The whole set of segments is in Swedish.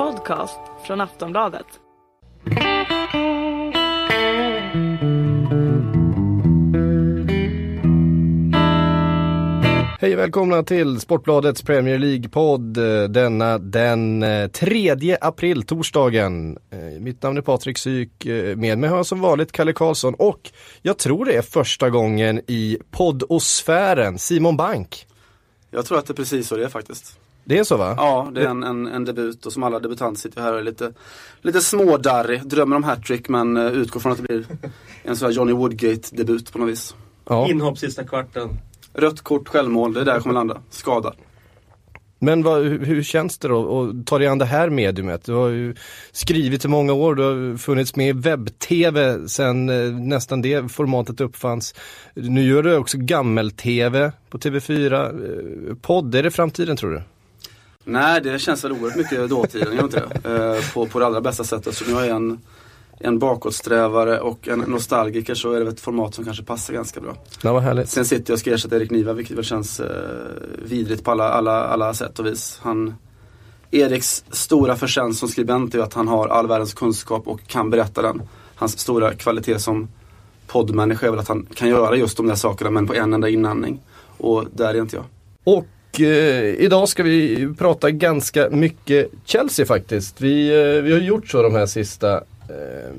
podcast från Aftonbladet. Hej och välkomna till Sportbladets Premier League-podd denna den 3 april, torsdagen. Eh, Mitt namn är Patrik Syk, eh, med mig har jag som vanligt Kalle Karlsson och jag tror det är första gången i poddosfären, Simon Bank. Jag tror att det är precis så det är faktiskt. Det är så va? Ja, det är en, en, en debut och som alla debutanter sitter här och är lite, lite smådarrig. Drömmer om hattrick men uh, utgår från att det blir en sån här Johnny Woodgate-debut på något vis. Ja. Inhopp sista kvarten. Rött kort, självmål, det är där jag kommer landa. Skadad. Men vad, hur, hur känns det då att ta dig an det här mediumet? Du har ju skrivit i många år, du har funnits med i webb-tv sen eh, nästan det formatet uppfanns. Nu gör du också gammel-tv på TV4. Eh, Podd, är det framtiden tror du? Nej, det känns väl oerhört mycket dåtiden, gör inte det? Eh, på, på det allra bästa sättet. Så jag är en, en bakåtsträvare och en nostalgiker så är det ett format som kanske passar ganska bra. Ja, vad härligt. Sen sitter jag och ska ersätta Erik Niva vilket väl känns eh, vidrigt på alla, alla, alla sätt och vis. Han, Eriks stora förtjänst som skribent är att han har all världens kunskap och kan berätta den. Hans stora kvalitet som poddmänniska är väl att han kan göra just de där sakerna men på en enda inandning. Och där är inte jag. Och eh, idag ska vi prata ganska mycket Chelsea faktiskt. Vi, eh, vi har gjort så de här sista eh,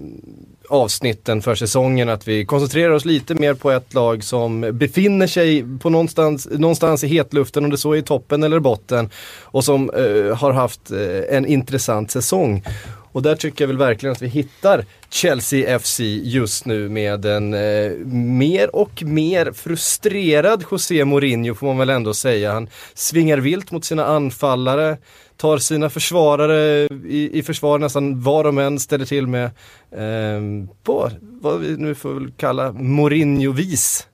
avsnitten för säsongen att vi koncentrerar oss lite mer på ett lag som befinner sig på någonstans, någonstans i hetluften, om det så är i toppen eller botten och som eh, har haft eh, en intressant säsong. Och där tycker jag väl verkligen att vi hittar Chelsea FC just nu med en eh, mer och mer frustrerad José Mourinho får man väl ändå säga. Han svingar vilt mot sina anfallare, tar sina försvarare i, i försvar nästan var de än ställer till med eh, på vad vi nu får väl kalla Mourinho-vis.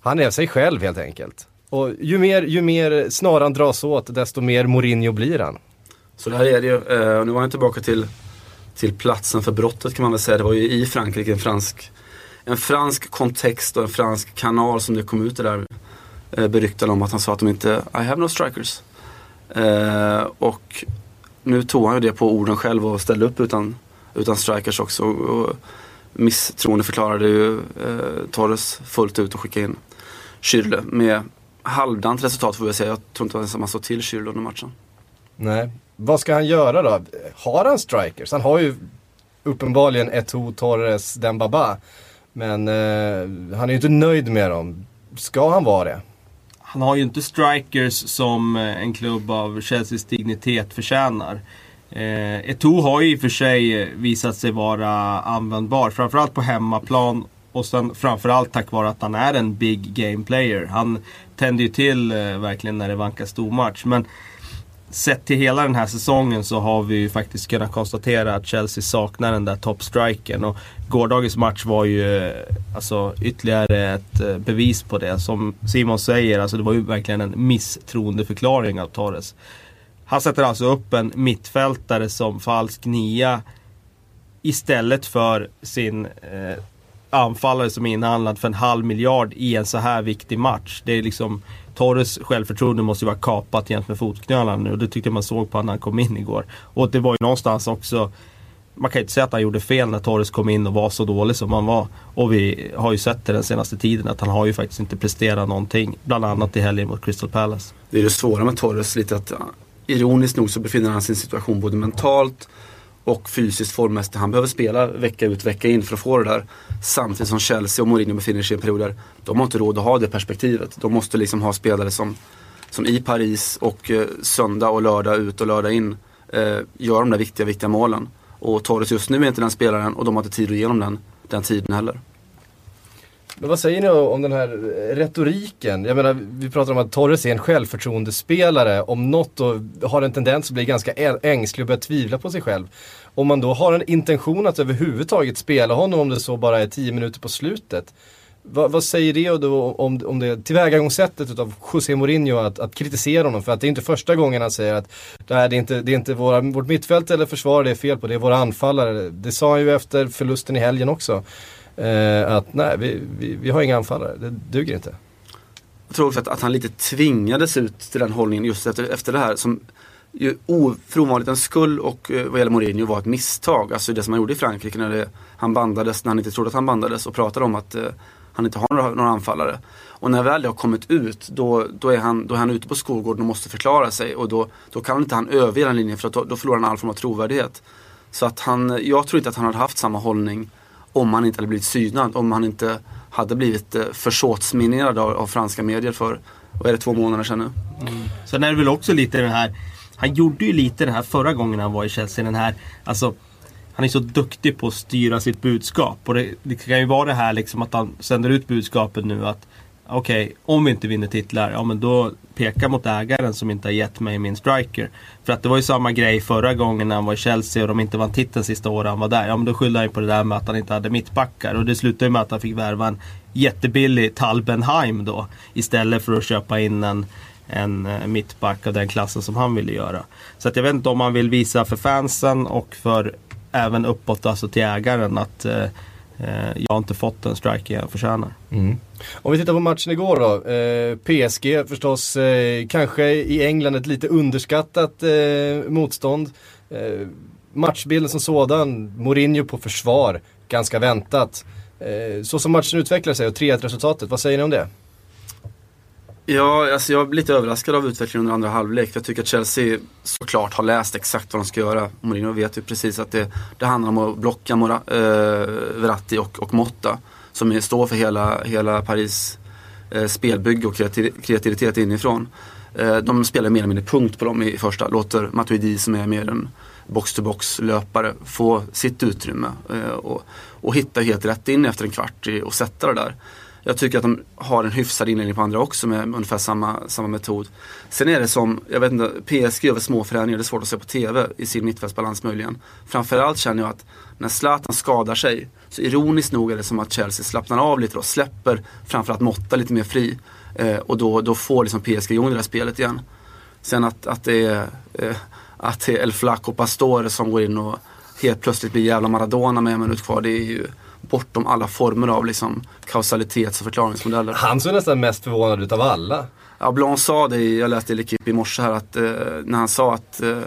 Han är sig själv helt enkelt. Och ju mer, ju mer snaran dras åt desto mer Mourinho blir han. Så där är det ju. Uh, nu var han tillbaka till, till platsen för brottet kan man väl säga. Det var ju i Frankrike, en fransk, en fransk kontext och en fransk kanal som det kom ut det där eh, beryktade om att han sa att de inte, I have no strikers. Eh, och nu tog han ju det på orden själv och ställde upp utan, utan strikers också. Och, och misstroende förklarade ju eh, Torres fullt ut och skickade in Schürrle med halvdant resultat får jag säga. Jag tror inte ens att man såg till Schürrle under matchen. Nej. Vad ska han göra då? Har han strikers? Han har ju uppenbarligen Eto'o, Torres, Dembaba. Men eh, han är ju inte nöjd med dem. Ska han vara det? Han har ju inte strikers som eh, en klubb av Chelseas dignitet förtjänar. Eh, Eto'o har ju i och för sig eh, visat sig vara användbar, framförallt på hemmaplan. Och sen framförallt tack vare att han är en big game player. Han tänder ju till eh, verkligen när det vankas stormatch. Men sett till hela den här säsongen så har vi ju faktiskt kunnat konstatera att Chelsea saknar den där toppstriken. Och gårdagens match var ju eh, alltså, ytterligare ett eh, bevis på det. Som Simon säger, alltså, det var ju verkligen en misstroendeförklaring av Torres. Han sätter alltså upp en mittfältare som falsk nia istället för sin eh, anfallare som är inhandlad för en halv miljard i en så här viktig match. Det är liksom Torres självförtroende måste ju vara kapat jämt med fotknölarna nu och det tyckte man såg på när han kom in igår. Och det var ju någonstans också man kan ju inte säga att han gjorde fel när Torres kom in och var så dålig som han var. Och vi har ju sett det den senaste tiden att han har ju faktiskt inte presterat någonting. Bland annat i helgen mot Crystal Palace. Det är det svåra med Torres lite att ironiskt nog så befinner han sig i en situation både mentalt och fysiskt formmässigt. Han behöver spela vecka ut vecka in för att få det där. Samtidigt som Chelsea och Mourinho befinner sig i en period där de har inte råd att ha det perspektivet. De måste liksom ha spelare som, som i Paris och eh, söndag och lördag ut och lördag in eh, gör de där viktiga, viktiga målen. Och Torres just nu är inte den spelaren och de har inte tid att ge honom den, den tiden heller. Men vad säger ni om den här retoriken? Jag menar, vi pratar om att Torres är en självförtroendespelare. Om något och har en tendens att bli ganska ängslig och börja tvivla på sig själv. Om man då har en intention att överhuvudtaget spela honom, om det så bara är 10 minuter på slutet. Vad, vad, säger det då om, om det tillvägagångssättet av José Mourinho att, att kritisera honom? För att det är inte första gången han säger att det, det är inte, det är inte våra, vårt mittfält eller försvar det är fel på, det är våra anfallare. Det sa han ju efter förlusten i helgen också. Eh, att nej, vi, vi, vi, har inga anfallare, det duger inte. Jag tror också att, att han lite tvingades ut till den hållningen just efter, efter det här. Som ju för ovanlighetens skull och eh, vad gäller Mourinho var ett misstag. Alltså det som han gjorde i Frankrike när det, han bandades, när han inte trodde att han bandades och pratade om att eh, han inte har några, några anfallare. Och när väl det har kommit ut då, då, är han, då är han ute på skolgården och måste förklara sig och då, då kan inte han överge den linjen för att då, då förlorar han all form av trovärdighet. Så att han, jag tror inte att han hade haft samma hållning om han inte hade blivit synad, om han inte hade blivit eh, försåtsminerad av, av franska medier för, vad är det, två månader sedan nu. Mm. Sen är det väl också lite den här han gjorde ju lite det här förra gången han var i Chelsea. Den här, alltså, han är så duktig på att styra sitt budskap. Och det, det kan ju vara det här liksom att han sänder ut budskapet nu att okej, okay, om vi inte vinner titlar, ja men då peka mot ägaren som inte har gett mig min striker. För att det var ju samma grej förra gången när han var i Chelsea och de inte vann titeln sista året han var där. Ja men då skyllde han ju på det där med att han inte hade mittbackar. Och det slutade ju med att han fick värva en jättebillig Talbenheim då. Istället för att köpa in en, en eh, mittback av den klassen som han ville göra. Så att jag vet inte om han vill visa för fansen och för även uppåt, alltså till ägaren att eh, eh jag har inte fått den striker jag förtjänar. Mm. Om vi tittar på matchen igår då. Eh, PSG förstås eh, kanske i England ett lite underskattat eh, motstånd. Eh, matchbilden som sådan, Mourinho på försvar, ganska väntat. Eh, så som matchen utvecklar sig och 3-1 resultatet, vad säger ni om det? Ja, alltså jag blir lite överraskad av utvecklingen under andra halvlek. Jag tycker att Chelsea såklart har läst exakt vad de ska göra. Mourinho vet ju precis att det, det handlar om att blocka Mora, eh, Verratti och, och Motta. Som står för hela, hela Paris eh, spelbygge och kreativitet inifrån. Eh, de spelar mer eller mindre punkt på dem i första. Låter Matuidi som är mer en box-to-box löpare få sitt utrymme. Eh, och, och hitta helt rätt in efter en kvart i och sätta det där. Jag tycker att de har en hyfsad inledning på andra också med ungefär samma, samma metod. Sen är det som, jag vet inte, PSG gör små förändringar, det är svårt att se på TV i sin mittfältsbalans möjligen. Framförallt känner jag att när Zlatan skadar sig, så ironiskt nog är det som att Chelsea slappnar av lite och släpper framförallt Motta lite mer fri. Eh, och då, då får liksom PSG igång det där spelet igen. Sen att, att det är eh, att det är El Flaco Pastore som går in och helt plötsligt blir jävla Maradona med en minut kvar. Det är ju bortom alla former av liksom, kausalitets och förklaringsmodeller. Han såg nästan mest förvånad ut av alla. Ja, Blanc sa det, jag läste i L'Equipe i morse här, att eh, när han sa att, eh,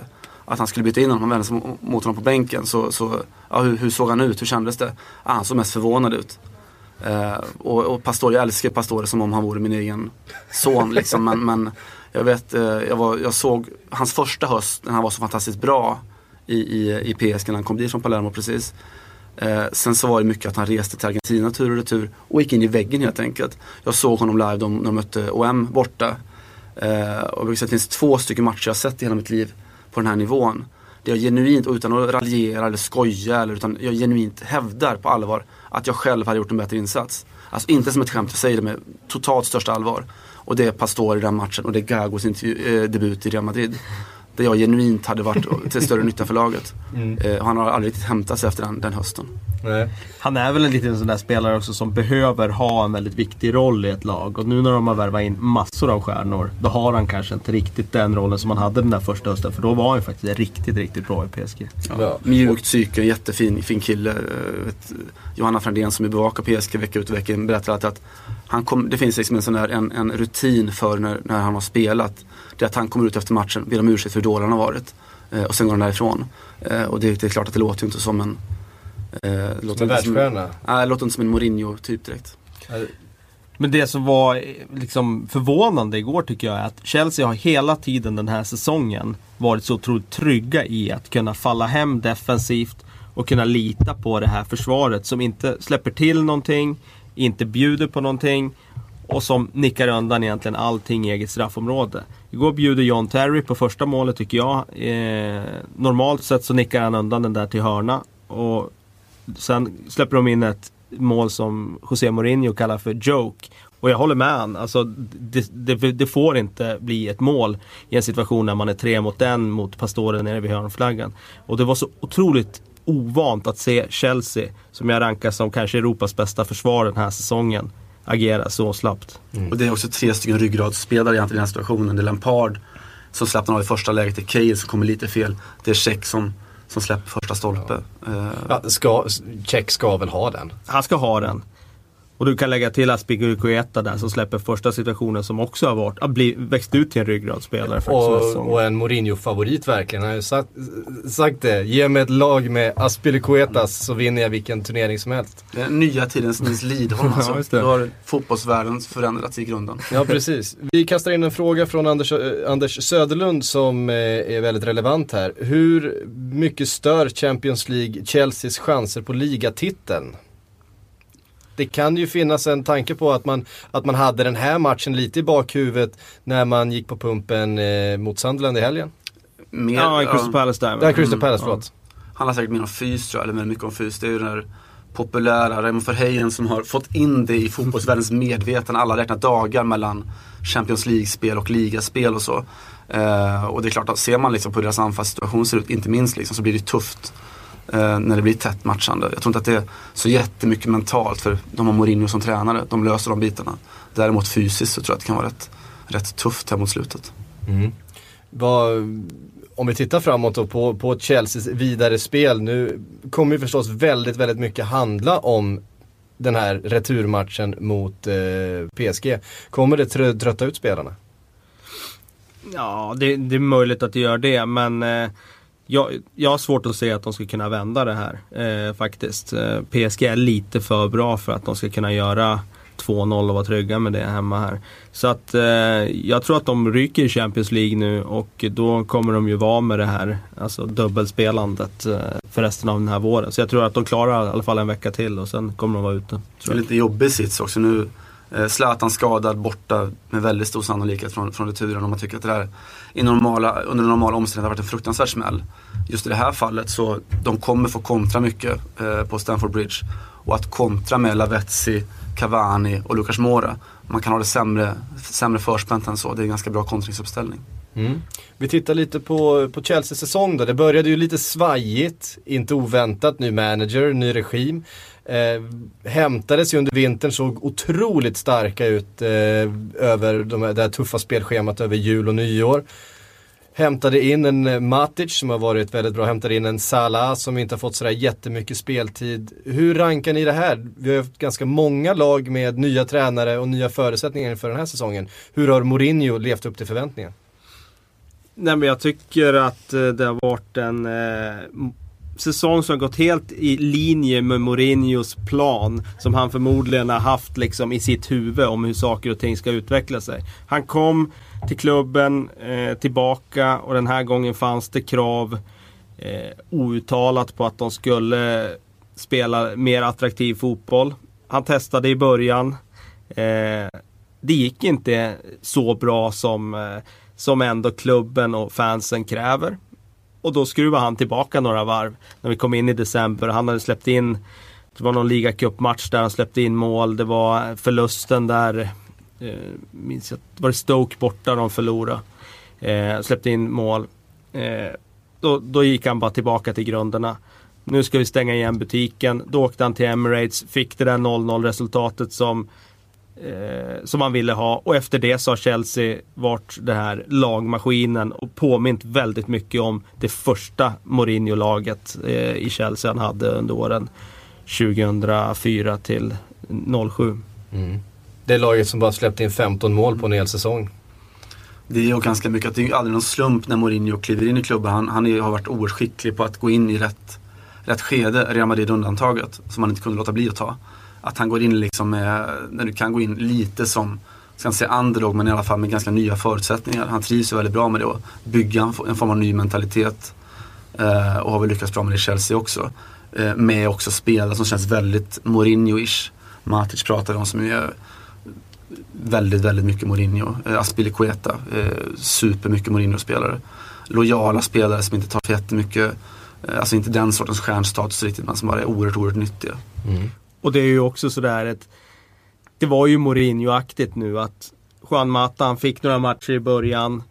att han skulle byta in honom, han vände sig mot honom på bänken. Så, så ja, hur, hur, såg han ut? Hur kändes det? Ja, han såg mest förvånad ut. Eh, och, och Pastore, jag älskar Pastore som om han vore min egen son. Liksom. men, men jag vet, eh, jag, var, jag såg hans första höst när han var så fantastiskt bra i, i, i PSG när han kom dit från Palermo precis. Eh, sen så var det mycket att han reste till Argentina tur och retur och gick in i väggen helt enkelt. Jag såg honom live de, när de mötte OM borta. Eh, och det finns två stycken matcher jag sett i hela mitt liv på den här nivån. Det jag genuint, utan att raljera eller skoja, eller, utan jag genuint hävdar på allvar att jag själv hade gjort en bättre insats. Alltså inte som ett skämt, jag säger det med totalt största allvar. Och det är Pastor i den matchen och det är Gagos intervju, eh, debut i Real Madrid där jag genuint hade varit till större nytta för laget. Mm. Eh, han har aldrig riktigt hämtat sig efter den, den hösten. Nej. Han är väl en liten sån där spelare också som behöver ha en väldigt viktig roll i ett lag. Och nu när de har värvat in massor av stjärnor, då har han kanske inte riktigt den rollen som han hade den där första hösten. För då var han faktiskt riktigt, riktigt bra i PSG. Ja. Mjukt psyke, jättefin fin kille. Eh, vet, Johanna Frändén som bevakar PSG vecka ut och vecka in berättar alltid att han kom, det finns liksom en, sån där, en, en rutin för när, när han har spelat det är att han kommer ut efter matchen, ber om ursäkt för dålig han har varit. Eh, och sen går han därifrån. Eh, och det, det, är klart att det låter ju inte som en... Eh, som en världsstjärna? Nej, det låter inte som en Mourinho-typ direkt. Men det som var eh, liksom förvånande igår tycker jag är att Chelsea har hela tiden den här säsongen varit så otroligt trygga i att kunna falla hem defensivt och kunna lita på det här försvaret som inte släpper till någonting, inte bjuder på någonting och som nickar undan egentligen allting i eget straffområde. Igår bjuder John Terry på första målet tycker jag. Eh, normalt sett så nickar han undan den där till hörna. Och sen släpper de in ett mål som José Mourinho kallar för joke. Och jag håller med han. Alltså, det, det, det, får inte bli ett mål i en situation när man är tre mot en mot pastoren nere vid hörnflaggan. Och det var så otroligt ovant att se Chelsea, som jag rankar som kanske Europas bästa försvar den här säsongen, agera så slappt. Mm. Och det är också tre stycken ryggradsspelare egentligen i den här situationen. Det är Lampard som slappnar av i första läget, det är Cale som kommer lite fel. Det är Check som, som släpper första stolpe. Ja. Ja, ska, Check ska väl ha den? Han ska ha den. Och du kan lägga till Aspilicueta där som släpper första situationen som också har varit, blivit, växt ut till en ryggradsspelare och, och en Mourinho-favorit verkligen. Han har ju sagt, sagt det. Ge mig ett lag med Aspilicuetas så vinner jag vilken turnering som helst. Det är nya tidens Nils Lidholm alltså. ja, Då har fotbollsvärlden förändrats i grunden. Ja precis. Vi kastar in en fråga från Anders, äh, Anders Söderlund som äh, är väldigt relevant här. Hur mycket stör Champions League Chelseas chanser på ligatiteln? Det kan ju finnas en tanke på att man, att man hade den här matchen lite i bakhuvudet när man gick på pumpen eh, mot Sunderland i helgen. Mer, ja, i Crystal Palace där. Ja, Crystal Palace, mm, förlåt. Ja. Handlar säkert mer om fys tror jag, eller mycket om fys. Det är ju den där populära Raymond Verheyen som har fått in det i fotbollsvärldens medvetande. Alla räknat dagar mellan Champions League-spel och ligaspel och så. Eh, och det är klart att ser man liksom på hur deras anfallssituation ser ut, inte minst liksom, så blir det tufft när det blir tätt matchande. Jag tror inte att det är så jättemycket mentalt för de har Mourinho som tränare. De löser de bitarna. Däremot fysiskt så tror jag att det kan vara rätt, rätt tufft här mot slutet. Mm. Vad, om vi tittar framåt då på, på Chelseas vidare spel. Nu kommer ju förstås väldigt, väldigt mycket handla om den här returmatchen mot eh, PSG. Kommer det trötta ut spelarna? Ja, det, det, är möjligt att det gör det men eh, jag, jag har svårt att se att de ska kunna vända det här eh, faktiskt. Eh, PSG är lite för bra för att de ska kunna göra 2-0 och vara trygga med det hemma här. Så att eh, jag tror att de ryker i Champions League nu och då kommer de ju vara med det här alltså dubbelspelandet eh, för resten av den här våren. Så jag tror att de klarar i alla fall en vecka till och sen kommer de vara ute. Det är lite jobbig sits också nu. Eh, Zlatan skadad borta med väldigt stor sannolikhet från, från returen om man tycker att det där i normala, under normala omständigheter har varit en fruktansvärd smäll. Just i det här fallet så de kommer få kontra mycket eh, på Stamford Bridge. Och att kontra med Lavetzi, Cavani och Lucas Moura. Man kan ha det sämre, sämre förspänt än så. Det är en ganska bra kontringsuppställning. Mm. Vi tittar lite på, på Chelseas säsong då. Det började ju lite svajigt, inte oväntat. Ny manager, ny regim. Eh, hämtades ju under vintern, såg otroligt starka ut eh, över de här, det här tuffa spelschemat över jul och nyår. Hämtade in en eh, Matic som har varit väldigt bra, hämtade in en Salah som inte har fått sådär jättemycket speltid. Hur rankar ni det här? Vi har haft ganska många lag med nya tränare och nya förutsättningar inför den här säsongen. Hur har Mourinho levt upp till förväntningarna? Nej men jag tycker att eh, det har varit en eh, säsong som har gått helt i linje med Mourinhos plan. Som han förmodligen har haft liksom i sitt huvud om hur saker och ting ska utveckla sig. Han kom till klubben eh, tillbaka och den här gången fanns det krav eh, outtalat på att de skulle spela mer attraktiv fotboll. Han testade i början. Eh, det gick inte så bra som, eh, som ändå klubben och fansen kräver. Och då skruvade han tillbaka några varv när vi kom in i december. Han hade släppt in, det var någon ligacupmatch där han släppte in mål. Det var förlusten där, eh, minns jag, var det Stoke borta de förlorade. Eh, släppte in mål. Eh, då, då gick han bara tillbaka till grunderna. Nu ska vi stänga igen butiken. Då åkte han till Emirates, fick det där 0-0 resultatet som eh, som man ville ha. Och efter det så har Chelsea varit den här lagmaskinen och påmint väldigt mycket om det första Mourinho-laget eh, i Chelsea han hade under åren 2004 till 07. Mm. Det laget som bara släppte in 15 mål på en hel säsong. Det är ju ganska mycket att det är aldrig någon slump när Mourinho kliver in i klubben. Han, han är, har varit oerhört skicklig på att gå in i rätt, rätt skede, Real Madrid undantaget, som han inte kunde låta bli att ta att han går in liksom med, när du kan gå in lite som, ska inte säga underdog, men i alla fall med ganska nya förutsättningar. Han trivs ju väldigt bra med det och bygga en form av ny mentalitet. Eh, och har väl lyckats bra med det i Chelsea också. Eh, med också spelare som känns väldigt Mourinho-ish. Matic pratade om som är väldigt, väldigt mycket Mourinho. Eh, Aspilicueta, eh, supermycket Mourinho-spelare. Lojala spelare som inte tar för jättemycket, eh, alltså inte den sortens stjärnstatus riktigt, men som bara är oerhört, oerhört nyttiga. Mm. Och det är ju också sådär ett Det var ju Mourinho-aktigt nu att Juan Mata han fick några matcher i början.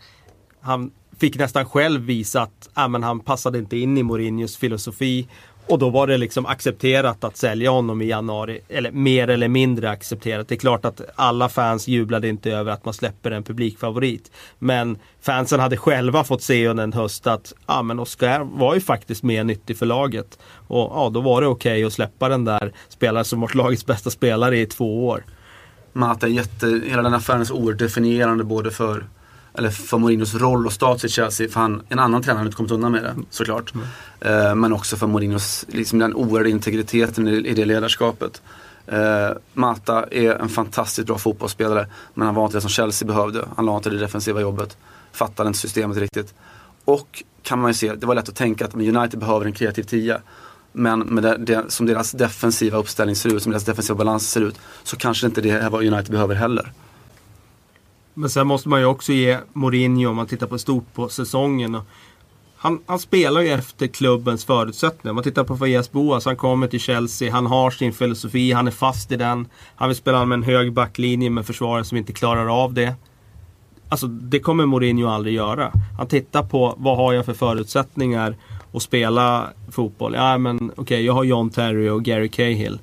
Han fick nästan själv visa att äh, men han passade inte in i Mourinhos filosofi. Och då var det liksom accepterat att sälja honom i januari. Eller mer eller mindre accepterat. Det är klart att alla fans jublade inte över att man släpper en publikfavorit. Men fansen hade själva fått se under en höst att ja, men Oscar var ju faktiskt mer nyttig för laget. Och ja, då var det okej okay att släppa den där spelaren som varit lagets bästa spelare i två år. Mata är jätte, hela den affären är så oerhört definierande både för eller för Mourinhos roll och status i Chelsea. För han, en annan tränare hade inte kommit undan med det såklart. Mm. Uh, men också för Mourinhos, liksom den oerhörda integriteten i, i det ledarskapet. Uh, Mata är en fantastiskt bra fotbollsspelare. Men han var inte det som Chelsea behövde. Han la inte det defensiva jobbet. Fattade inte systemet riktigt. Och kan man ju se, det var lätt att tänka att United behöver en kreativ tia. Men med det, det, som deras defensiva uppställning ser ut, som deras defensiva balans ser ut, så kanske inte det är vad United behöver heller. Men sen måste man ju också ge Mourinho, om man tittar på stort på säsongen. Han, han, spelar ju efter klubbens förutsättningar. Om man tittar på Fayez Boas, han kommer till Chelsea, han har sin filosofi, han är fast i den. Han vill spela med en hög backlinje med försvarare som inte klarar av det. Alltså det kommer Mourinho aldrig göra. Han tittar på vad har jag för förutsättningar att spela fotboll. Ja men okej, okay, jag har John Terry och Gary Cahill.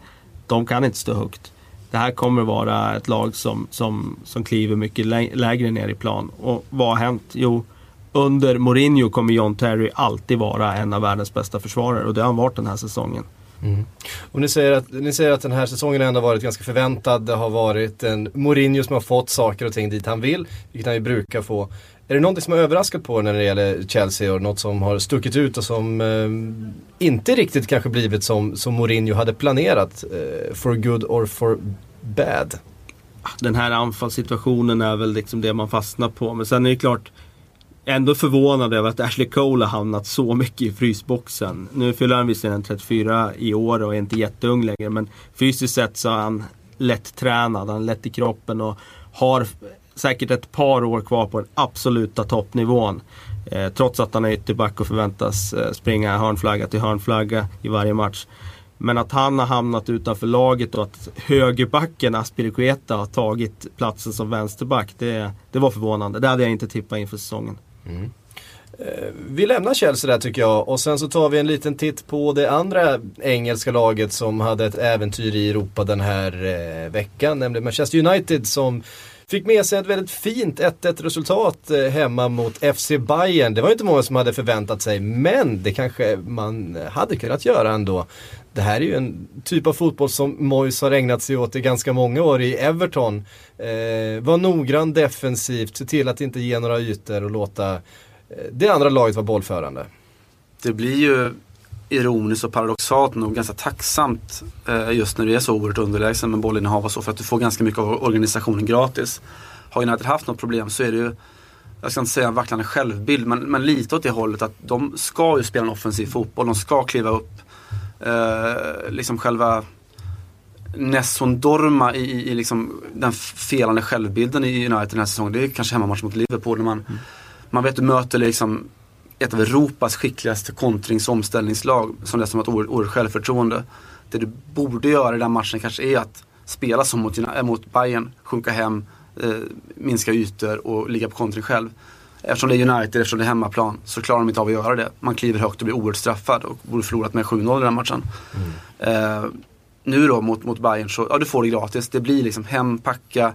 De kan inte stå högt det här kommer vara ett lag som, som, som kliver mycket lägre ner i plan. Och vad har hänt? Jo, under Mourinho kommer John Terry alltid vara en av världens bästa försvarare och det har han varit den här säsongen. Mm. Och ni säger, att, ni säger att den här säsongen ändå varit ganska förväntad. Det har varit en Mourinho som har fått saker och ting dit han vill, vilket han ju brukar få. Är det någonting som har överraskat på när det gäller Chelsea och något som har stuckit ut och som eh, inte riktigt kanske blivit som, som Mourinho hade planerat? Eh, for good or for bad? Den här anfallssituationen är väl liksom det man fastnar på. Men sen är det klart ändå förvånad över att Ashley Cole har hamnat så mycket i frysboxen. Nu fyller han visserligen 34 i år och är inte jätteung längre. Men fysiskt sett så är han lätt tränad, han är lätt i kroppen och har säkert ett par år kvar på den absoluta toppnivån. Eh, trots att han är ytterback och förväntas eh, springa hörnflagga till hörnflagga i varje match. Men att han har hamnat utanför laget och att högerbacken Aspilicueta har tagit platsen som vänsterback. Det, det var förvånande. Det hade jag inte tippat inför säsongen. Mm. Eh, vi lämnar Chelsea där tycker jag och sen så tar vi en liten titt på det andra engelska laget som hade ett äventyr i Europa den här eh, veckan, nämligen Manchester United som Fick med sig ett väldigt fint 1-1 resultat eh, hemma mot FC Bayern. Det var inte många som hade förväntat sig, men det kanske man hade kunnat göra ändå. Det här är ju en typ av fotboll som Moyes har ägnat sig åt i ganska många år i Everton. Eh, var noggrann defensivt, se till att inte ge några ytor och låta eh, det andra laget vara bollförande. Det blir ju ironiskt och paradoxalt nog ganska tacksamt eh, just när du är så oerhört underlägsen med bollinnehav och så för att du får ganska mycket av organisationen gratis. Har United haft något problem så är det ju, jag ska inte säga en vacklande självbild, men, men lite åt det hållet att de ska ju spela en offensiv fotboll, de ska kliva upp. Eh, liksom själva Nesson Dorma i, i, i liksom den felande självbilden i United den här säsongen. Det är kanske hemmamatch mot Liverpool när man, mm. man vet du möter liksom ett av Europas skickligaste kontrings omställningslag som dessutom har ett oerhört självförtroende. Det du borde göra i den matchen kanske är att spela som mot, äh, mot Bayern, sjunka hem, eh, minska ytor och ligga på kontring själv. Eftersom det är United, eftersom det är hemmaplan, så klarar de inte av att göra det. Man kliver högt och blir oerhört straffad och borde förlorat med 7-0 i den matchen. Mm. Eh, nu då mot, mot Bayern så, ja du får det gratis. Det blir liksom hem, packa.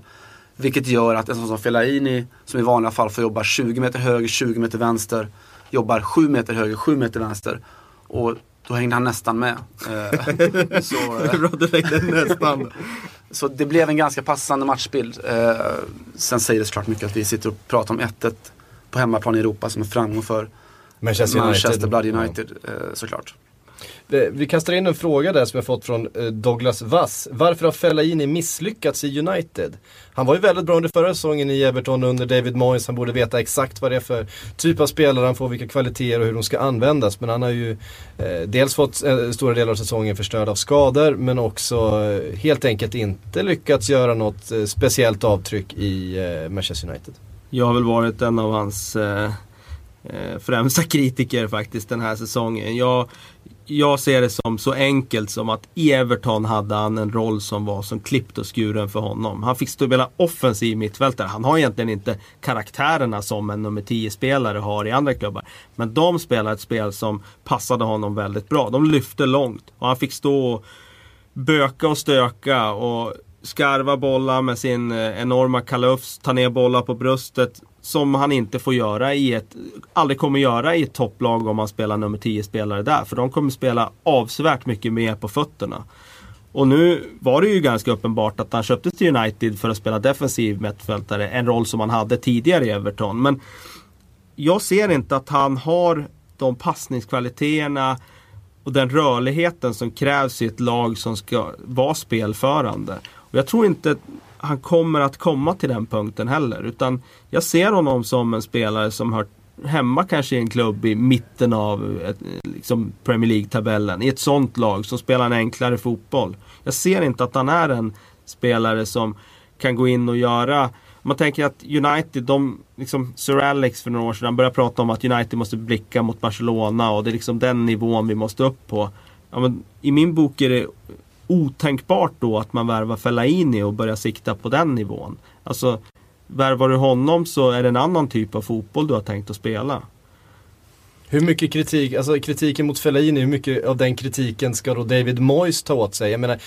Vilket gör att en sån som Fellaini, som i vanliga fall får jobba 20 meter höger, 20 meter vänster, jobbar 7 meter höger, 7 meter vänster. Och då hängde han nästan med. Eh, så, Bra du lägger nästan. så det blev en ganska passande matchbild. Eh, sen säger det såklart mycket att vi sitter och pratar om 1-1 på hemmaplan i Europa som en framgång för Manchester, Manchester United. Blood United. Eh, såklart. Eh, vi kastar in en fråga där som jag fått från eh, Douglas Vass. Varför har Fellaini misslyckats i United? Han var ju väldigt bra under förra säsongen i Everton under David Moyes. Han borde veta exakt vad det är för typ av spelare han får, vilka kvaliteter och hur de ska användas. Men han har ju eh, dels fått eh, stora delar av säsongen förstörd av skador men också eh, helt enkelt inte lyckats göra något eh, speciellt avtryck i eh, Manchester United. Jag har väl varit en av hans eh, främsta kritiker faktiskt den här säsongen. Jag jag ser det som så enkelt som att i Everton hade han en roll som var som klippt och skuren för honom. Han fick spela offensiv mittfältare. Han har egentligen inte karaktärerna som en nummer 10-spelare har i andra klubbar. Men de spelade ett spel som passade honom väldigt bra. De lyfte långt och han fick stå och böka och stöka och skarva bollar med sin eh, enorma kalufs, ta ner bollar på bröstet. Som han inte får göra i ett, aldrig kommer göra i ett topplag om han spelar nummer 10-spelare där. För de kommer spela avsevärt mycket mer på fötterna. Och nu var det ju ganska uppenbart att han köptes till United för att spela defensiv mittfältare. En roll som han hade tidigare i Everton. Men jag ser inte att han har de passningskvaliteterna och den rörligheten som krävs i ett lag som ska vara spelförande. Och jag tror inte han kommer att komma till den punkten heller. Utan jag ser honom som en spelare som hör hemma kanske i en klubb i mitten av ett, liksom Premier League-tabellen. I ett sånt lag som spelar en enklare fotboll. Jag ser inte att han är en spelare som kan gå in och göra man tänker att United, de, liksom Sir Alex för några år sedan började prata om att United måste blicka mot Barcelona och det är liksom den nivån vi måste upp på. Ja, men I min bok är det otänkbart då att man värvar Fellaini och börjar sikta på den nivån. Alltså, värvar du honom så är det en annan typ av fotboll du har tänkt att spela. Hur mycket kritik, alltså kritiken mot Fellaini, hur mycket av den kritiken ska då David Moyes ta åt sig? Jag menar,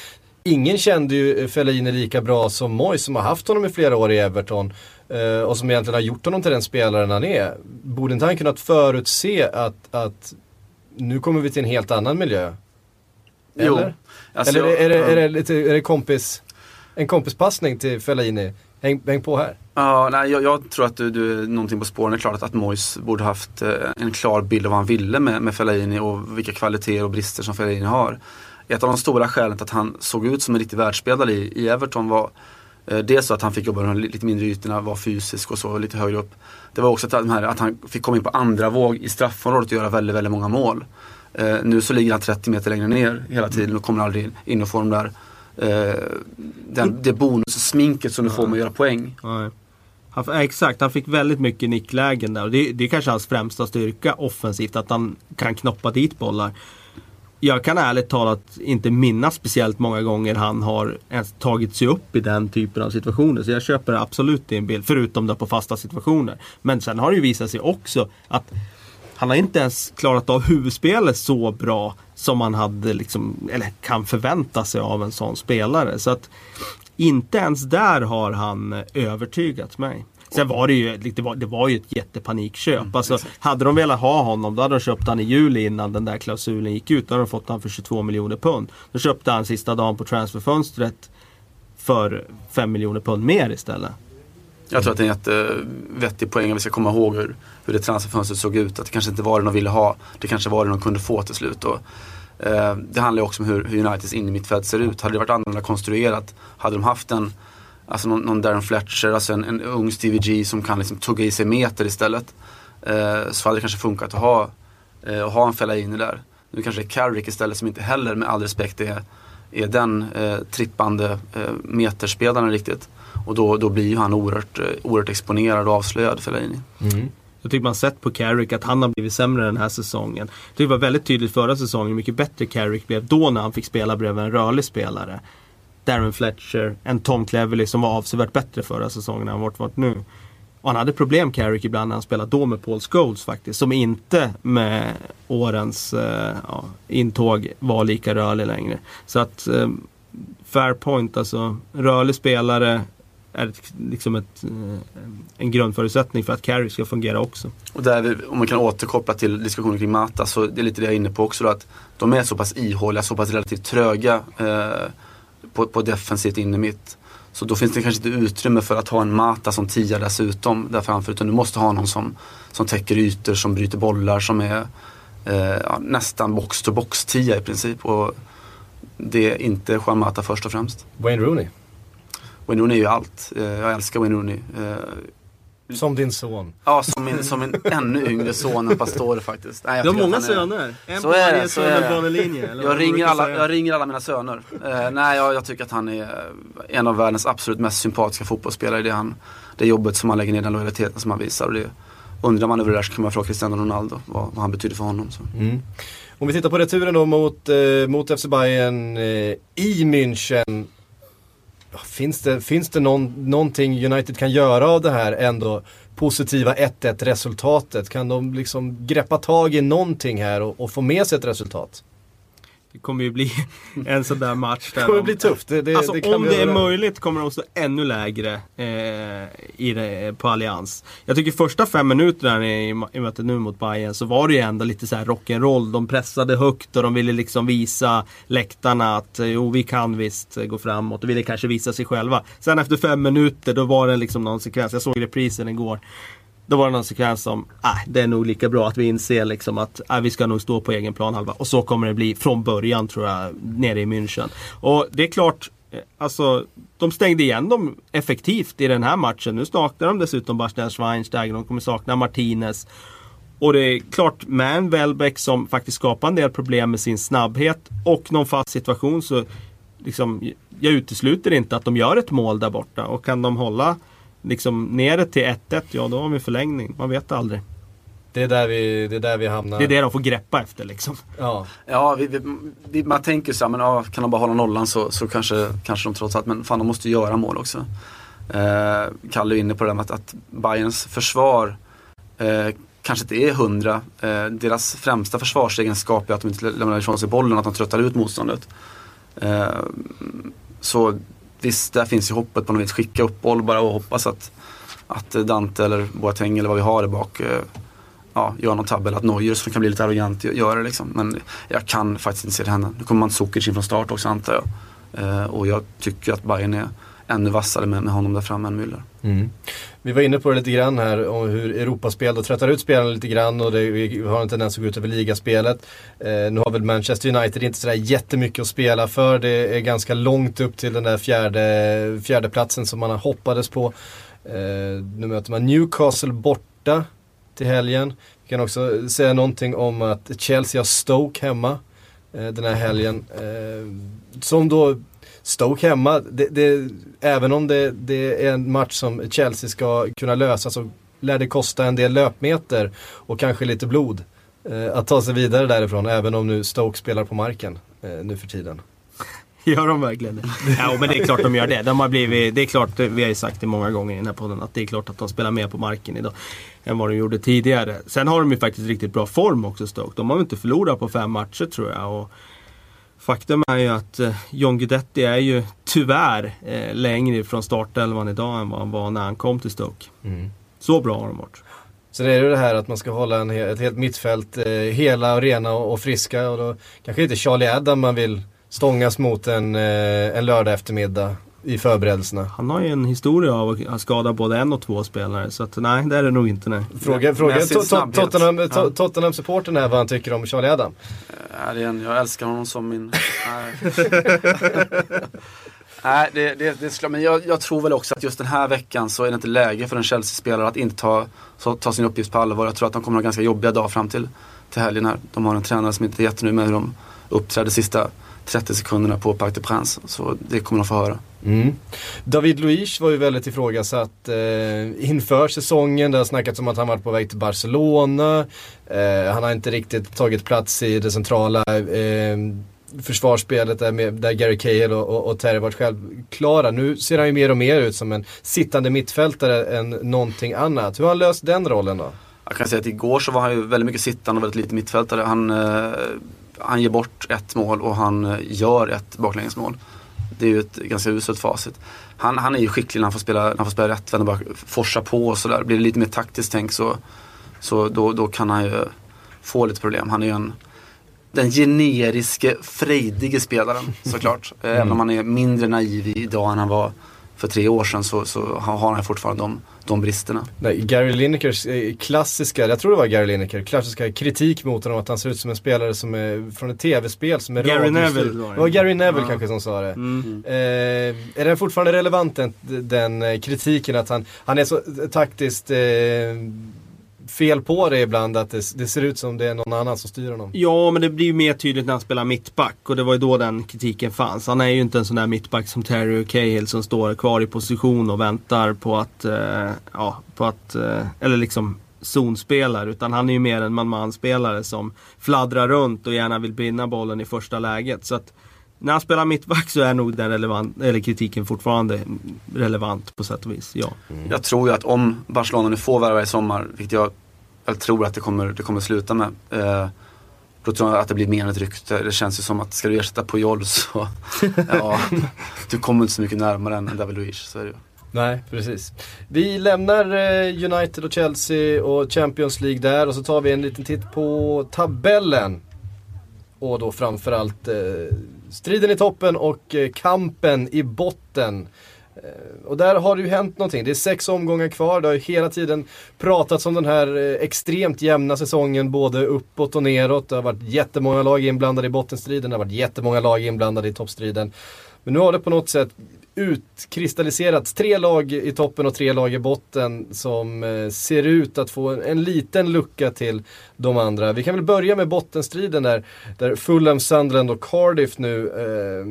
ingen kände ju Fellaini lika bra som Moyes som har haft honom i flera år i Everton. Eh, och som egentligen har gjort honom till den spelaren han är. Borde inte han kunnat förutse att, att nu kommer vi till en helt annan miljö? Eller? Jo. Alltså, Eller är, det, är, det, lite, är det kompis, en kompispassning till Fellaini? Häng, häng på här. Ja, nej, jag, jag, tror att du, du är någonting på spåren. Det är klart att, att Mois borde haft eh, en klar bild av vad han ville med, med Fellaini och vilka kvaliteter och brister som Fellaini har. Ett av de stora skälen till att han såg ut som en riktig världsspelare i, i Everton var eh, dels så att han fick jobba de lite mindre ytorna, var fysisk och så lite högre upp. Det var också att, här, att han fick komma in på andra våg i straffområdet och göra väldigt, väldigt många mål. Eh, nu så ligger han 30 meter längre ner hela tiden och kommer aldrig in och får de där eh, den, det bonussminket som du får med att göra poäng. Ja. Han, exakt, han fick väldigt mycket nicklägen där. Och det, det är kanske hans främsta styrka offensivt, att han kan knoppa dit bollar. Jag kan ärligt talat inte minnas speciellt många gånger han har ens tagit sig upp i den typen av situationer. Så jag köper absolut din bild, förutom det på fasta situationer. Men sen har det ju visat sig också att han har inte ens klarat av huvudspelet så bra som man hade liksom, eller kan förvänta sig av en sån spelare. Så att inte ens där har han övertygat mig. Sen var det ju, det var, det var ju ett jättepanikkköp. Mm, alltså, hade de velat ha honom då hade de köpt han i juli innan den där klausulen gick ut. Då hade de fått han för 22 miljoner pund. Då köpte han sista dagen på transferfönstret för 5 miljoner pund mer istället. Jag tror att det är en jättevettig poäng. Vi ska komma ihåg hur, hur det transferfönstret såg ut. Att det kanske inte var det de ville ha. Det kanske var det de kunde få till slut. Och, eh, det handlar ju också om hur, hur Uniteds innermittfält ser ut. Hade det varit annorlunda konstruerat, hade de haft en Alltså någon, någon Darren Fletcher, alltså en, en ung Stevie G som kan liksom tugga i sig meter istället. Eh, så hade det kanske funkat att ha, eh, att ha en Fellaini där. Nu kanske det är Carrick istället som inte heller med all respekt är, är den eh, trippande eh, meterspelaren riktigt. Och då, då blir ju han oerhört, eh, oerhört exponerad och avslöjad, Fellaini. Mm. Jag tycker man sett på Carrick att han har blivit sämre den här säsongen. Jag Det var väldigt tydligt förra säsongen hur mycket bättre Carrick blev då när han fick spela bredvid en rörlig spelare. Darren Fletcher, en Tom Cleverley som var avsevärt bättre förra säsongen än han varit, varit nu. Och han hade problem Carrick ibland när han spelade då med Paul Scholes faktiskt. Som inte med årens eh, ja, intåg var lika rörlig längre. Så att eh, fair point alltså. Rörlig spelare är ett, liksom ett, eh, en grundförutsättning för att Carrick ska fungera också. Och där vi, om man kan återkoppla till diskussionen kring Mata så det är lite det jag är inne på också då, att de är så pass ihåliga, så pass relativt tröga eh, på, på defensivt inne mitt. Så då finns det kanske inte utrymme för att ha en Mata som tia dessutom där framför. Utan du måste ha någon som, som täcker ytor, som bryter bollar, som är eh, nästan box-to-box tia i princip. Och det är inte Juan Mata först och främst. Wayne Rooney? Wayne Rooney är ju allt. Eh, jag älskar Wayne Rooney. Eh, som din son? Ja, som, min, som en ännu yngre son än Pastore faktiskt. Nej, du har många söner? En så på varje sönerbanelinje? Jag, ringer alla, jag ringer alla mina söner. Uh, nej, jag, jag, tycker att han är en av världens absolut mest sympatiska fotbollsspelare. Det, han, det jobbet som han lägger ner, den lojaliteten som han visar. Och det, undrar man över det där så kan man fråga Cristiano Ronaldo vad, vad han betyder för honom. Så. Mm. Om vi tittar på returen då mot, eh, mot FC Bayern eh, i München. Finns det, finns det någon, någonting United kan göra av det här ändå positiva 1-1 resultatet? Kan de liksom greppa tag i någonting här och, och få med sig ett resultat? Det kommer ju bli en sån där match. Där det kommer de, bli tufft. Det, det, alltså, det om det är möjligt kommer de stå ännu lägre eh, i det, på Allians. Jag tycker första fem minuterna i, i mötet nu mot Bayern så var det ju ändå lite så här rock'n'roll. De pressade högt och de ville liksom visa läktarna att jo, vi kan visst gå framåt och ville kanske visa sig själva. Sen efter fem minuter då var det liksom någon sekvens, jag såg reprisen igår. Då var det någon sekvens som, äh, det är nog lika bra att vi inser liksom att äh, vi ska nog stå på egen planhalva. Och så kommer det bli från början tror jag, nere i München. Och det är klart, eh, alltså de stängde igen dem effektivt i den här matchen. Nu saknar de dessutom Bastian Schweinsteiger, de kommer sakna Martinez. Och det är klart, med en Welbeck som faktiskt skapar en del problem med sin snabbhet och någon fast situation så liksom, jag utesluter inte att de gör ett mål där borta. Och kan de hålla liksom ner det till 1-1, ja då har vi förlängning. Man vet aldrig. Det är, där vi, det är där vi hamnar. Det är det de får greppa efter liksom. Ja, ja vi, vi, man tänker så här, men ja, kan de bara hålla nollan så, så kanske, kanske de trots allt, men fan de måste göra mål också. Eh, Kalle är inne på det där med att, att Bayerns försvar eh, kanske inte är hundra. Eh, deras främsta försvarsegenskap är att de inte lämnar ifrån sig bollen, att de tröttar ut motståndet. Eh, så visst, där finns ju hoppet på något vis. Skicka upp boll bara och hoppas att, att Dante eller Boateng eller vad vi har där bak eh, ja, gör någon tabbe eller att Neuer som kan bli lite arrogant gör det liksom. Men jag kan faktiskt inte se det hända. Nu kommer man Sukic in från start också antar jag. Eh, och jag tycker att Bayern är ännu vassare med, med honom där framme än Müller. Mm. Vi var inne på det lite grann här om hur Europaspel då tröttar ut spelarna lite grann och det, vi har en tendens att gå ut över ligaspelet. Eh, nu har väl Manchester United inte sådär jättemycket att spela för. Det är ganska långt upp till den där fjärde, fjärde platsen som man hoppades på. Eh, nu möter man Newcastle borta till helgen. Vi kan också säga någonting om att Chelsea har Stoke hemma eh, den här helgen. Eh, som då Stoke hemma, det, det, även om det, det, är en match som Chelsea ska kunna lösa så lär det kosta en del löpmeter och kanske lite blod eh, att ta sig vidare därifrån. Även om nu Stoke spelar på marken eh, nu för tiden. Gör de verkligen det? Ja, men det är klart de gör det. De har blivit, det är klart, vi har ju sagt det många gånger i den här podden, att det är klart att de spelar mer på marken idag. Än vad de gjorde tidigare. Sen har de ju faktiskt riktigt bra form också Stoke. De har ju inte förlorat på fem matcher tror jag. Och Faktum är ju att eh, John Guidetti är ju tyvärr eh, längre från startelvan idag än vad han var när han kom till Stoke. Mm. Så bra har de varit. Sen är det det här att man ska hålla en, ett helt mittfält eh, hela och rena och, och, friska och då kanske inte Charlie Adam man vill stångas mot en, eh, en lördag eftermiddag i förberedelserna. Han har ju en historia av att skada både en och två spelare så att nej, det är det nog inte nej. Fråga, fråga Tottenham, Tottenham-supporten här vad han tycker om Charlie Adam. Äh, jag älskar honom som min... Nej, det, det, det skulle, men jag, jag, tror väl också att just den här veckan så är det inte läge för en Chelsea-spelare att inte ta, så, ta sin uppgift på allvar. Jag tror att de kommer att ha ganska jobbiga dagar fram till, till helgen här. De har en tränare som inte är jättenöjd med hur de uppträdde sista 30 sekunderna på Parc de Prince. Så det kommer de få höra. Mm. David Luiz var ju väldigt ifrågasatt eh, inför säsongen. Det har snackats om att han varit på väg till Barcelona. Eh, han har inte riktigt tagit plats i det centrala eh, försvarsspelet där, med, där Gary Cahill och, och, och Terry varit självklara. Nu ser han ju mer och mer ut som en sittande mittfältare än någonting annat. Hur har han löst den rollen då? Jag kan säga att igår så var han ju väldigt mycket sittande och väldigt lite mittfältare. Han, eh, han ger bort ett mål och han eh, gör ett baklängesmål. Det är ju ett ganska uselt facit. Han, han är ju skicklig när han får spela, när han får spela rätt, bara forsa på och sådär. Blir det lite mer taktiskt tänk så, så då, då kan han ju få lite problem. Han är ju en, den generiske, frejdige spelaren såklart. Mm. Även om han är mindre naiv idag än han var för tre år sedan så, så har han fortfarande de, de bristerna. Nej, Gary Linekers eh, klassiska, jag tror det var Gary Lineker, klassiska kritik mot honom att han ser ut som en spelare som är från ett tv-spel som är Gary Neville var det. Det var Gary Neville ja. kanske som sa det. Mm. Eh, är den fortfarande relevant den, den, eh, kritiken att han, han är så taktiskt eh, fel på det ibland att det, det, ser ut som det är någon annan som styr honom. Ja, men det blir ju mer tydligt när han spelar mittback och det var ju då den kritiken fanns. Han är ju inte en sån där mittback som Terry Cahill som står kvar i position och väntar på att, eh, ja, på att, eh, eller liksom zonspelare. Utan han är ju mer en man-man-spelare som fladdrar runt och gärna vill brinna bollen i första läget. Så att när han spelar mittback så är nog den relevant, eller kritiken fortfarande relevant på sätt och vis. Ja. Mm. Jag tror ju att om Barcelona nu får värva i sommar, vilket jag, jag tror att det kommer, det kommer sluta med. Eh, då tror jag att det blir mer än ett rykte. Det känns ju som att ska du ersätta Puyol så, ja, du kommer inte så mycket närmare än David Luiz. Så är det ju. Nej, precis. Vi lämnar eh, United och Chelsea och Champions League där och så tar vi en liten titt på tabellen. Och då framförallt eh, striden i toppen och eh, kampen i botten. Eh, och där har det ju hänt någonting. Det är sex omgångar kvar. Det har ju hela tiden pratats om den här eh, extremt jämna säsongen både uppåt och neråt. Det har varit jättemånga lag inblandade i bottenstriden. Det har varit jättemånga lag inblandade i toppstriden. Men nu har det på något sätt utkristalliserats tre lag i toppen och tre lag i botten som eh, ser ut att få en, en, liten lucka till de andra. Vi kan väl börja med bottenstriden där, där Fulham, Sunderland och Cardiff nu eh,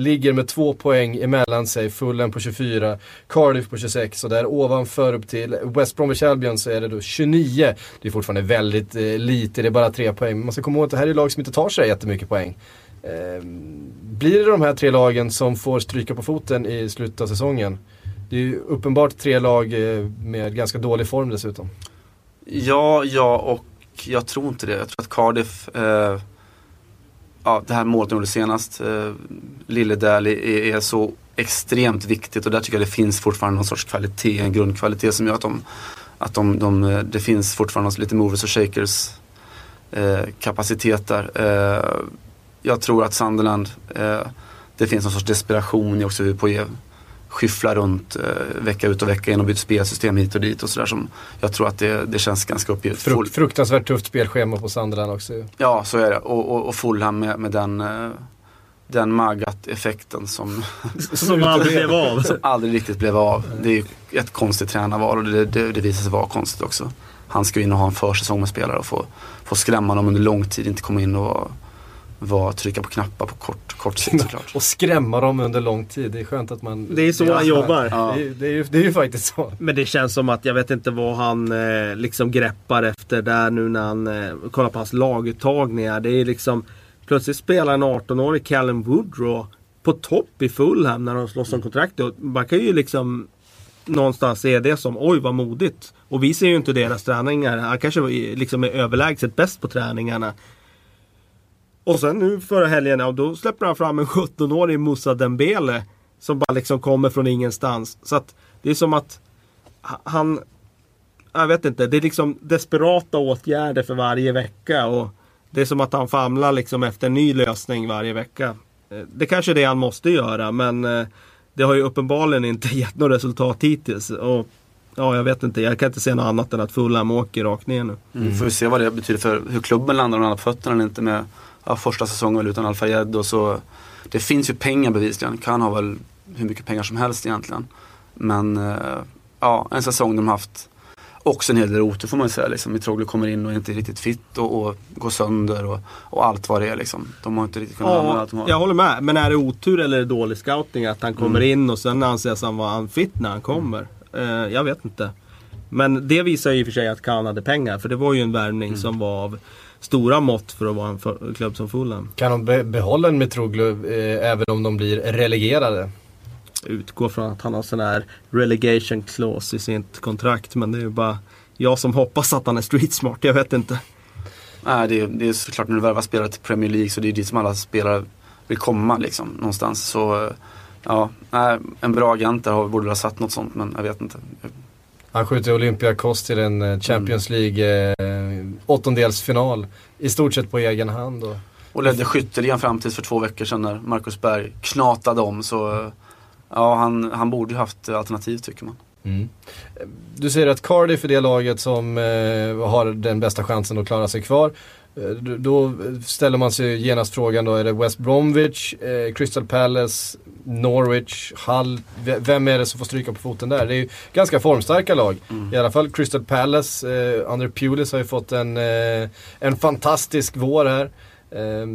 ligger med två poäng emellan sig. Fulham på 24, Cardiff på 26 och där ovanför upp till West Bromwich Albion så är det då 29. Det är fortfarande väldigt eh, lite, det är bara tre poäng. Men man ska komma ihåg att det här är lag som inte tar sig jättemycket poäng. Ehm, blir det de här tre lagen som får stryka på foten i slutet av säsongen? Det är ju uppenbart tre lag eh, med ganska dålig form dessutom. Ja, ja och jag tror inte det. Jag tror att Cardiff, eh, ja, det här målet de gjorde senast, eh, Lille Dally, är, är, så extremt viktigt och där tycker jag det finns fortfarande någon sorts kvalitet, en grundkvalitet som gör att de, att de, de eh, det finns fortfarande lite movers och shakers eh, kapacitet där. Eh, jag tror att Sunderland, eh, det finns någon sorts desperation i också hur Poirier skyfflar runt eh, vecka ut och vecka in och byter spelsystem hit och dit och sådär som jag tror att det, det känns ganska uppgivet. Frukt, fruktansvärt tufft spelschema på Sunderland också. Ja, så är det. Och, och, och Fulham med, med den eh, den Magat-effekten som, som aldrig blev av. Som aldrig riktigt blev av. Det är ju ett konstigt tränarval och det, det, det visar sig vara konstigt också. Han ska in och ha en försäsong med spelare och få, få skrämma dem under lång tid, inte komma in och vara vara trycka på knappar på kort, kort sikt såklart. och skrämma dem under lång tid. Det är skönt att man... Det är så han jobbar. Ja. Det, är, det, är ju, det är ju faktiskt så. Men det känns som att jag vet inte vad han eh, liksom greppar efter där nu när han eh, kollar på hans laguttagningar. Det är liksom Plötsligt spelar en 18-årig Callum Woodrow på topp i Fulham när de slåss om kontraktet. Man kan ju liksom någonstans se det som oj vad modigt. Och vi ser ju inte deras träningar. Han kanske liksom är överlägset bäst på träningarna. Och sen nu förra helgen, ja, då släpper han fram en 17-årig Moussa Dembele. Som bara liksom kommer från ingenstans. Så att det är som att han... Jag vet inte, det är liksom desperata åtgärder för varje vecka. Och det är som att han famlar liksom efter en ny lösning varje vecka. Eh, det kanske är det han måste göra men eh, det har ju uppenbarligen inte gett något resultat hittills. Och, ja, jag vet inte, jag kan inte se något annat än att Fulham åker rakt ner nu. Mm. Får vi se vad det betyder för hur klubben landar, om han har fötterna eller inte med ja, första säsongen utan Al-Fayed och så. Det finns ju pengar bevisligen, kan ha väl hur mycket pengar som helst egentligen. Men eh, ja, en säsong de haft också en hel del otur får man säga. Liksom. Mitroglou kommer in och är inte riktigt fit och, och går sönder och, och, allt vad det är. Liksom. De har inte riktigt kunnat ja, använda allt de har. Jag håller med. Men är det otur eller dålig scouting att han kommer mm. in och sen anses han vara unfit när han kommer? Mm. Uh, jag vet inte. Men det visar ju i och för sig att Khan hade pengar. För det var ju en värvning mm. som var av stora mått för att vara en klubb som Fulham. Kan de be behålla en Mitroglou eh, även om de blir relegerade? utgår från att han har sån här relegation clause i sitt kontrakt. Men det är ju bara jag som hoppas att han är street smart. Jag vet inte. Nej, det är, det är såklart när du värvar spelare till Premier League så det är dit som alla spelare vill komma liksom någonstans. Så ja, en bra agent där borde ha satt något sånt men jag vet inte. Han skjuter Olympiakos till en eh, Champions mm. League eh, åttondelsfinal i stort sett på egen hand. Och, och ledde skytteligan fram tills för två veckor sedan när Marcus Berg knatade om. Så Ja, han, han borde ju haft alternativ tycker man. Mm. Du säger att Cardiff är det laget som eh, har den bästa chansen att klara sig kvar. Eh, då ställer man sig genast frågan då, är det West Bromwich, eh, Crystal Palace, Norwich, Hull? Vem är det som får stryka på foten där? Det är ju ganska formstarka lag. Mm. I alla fall Crystal Palace, eh, Under Pulis har ju fått en, eh, en fantastisk vår här. Eh,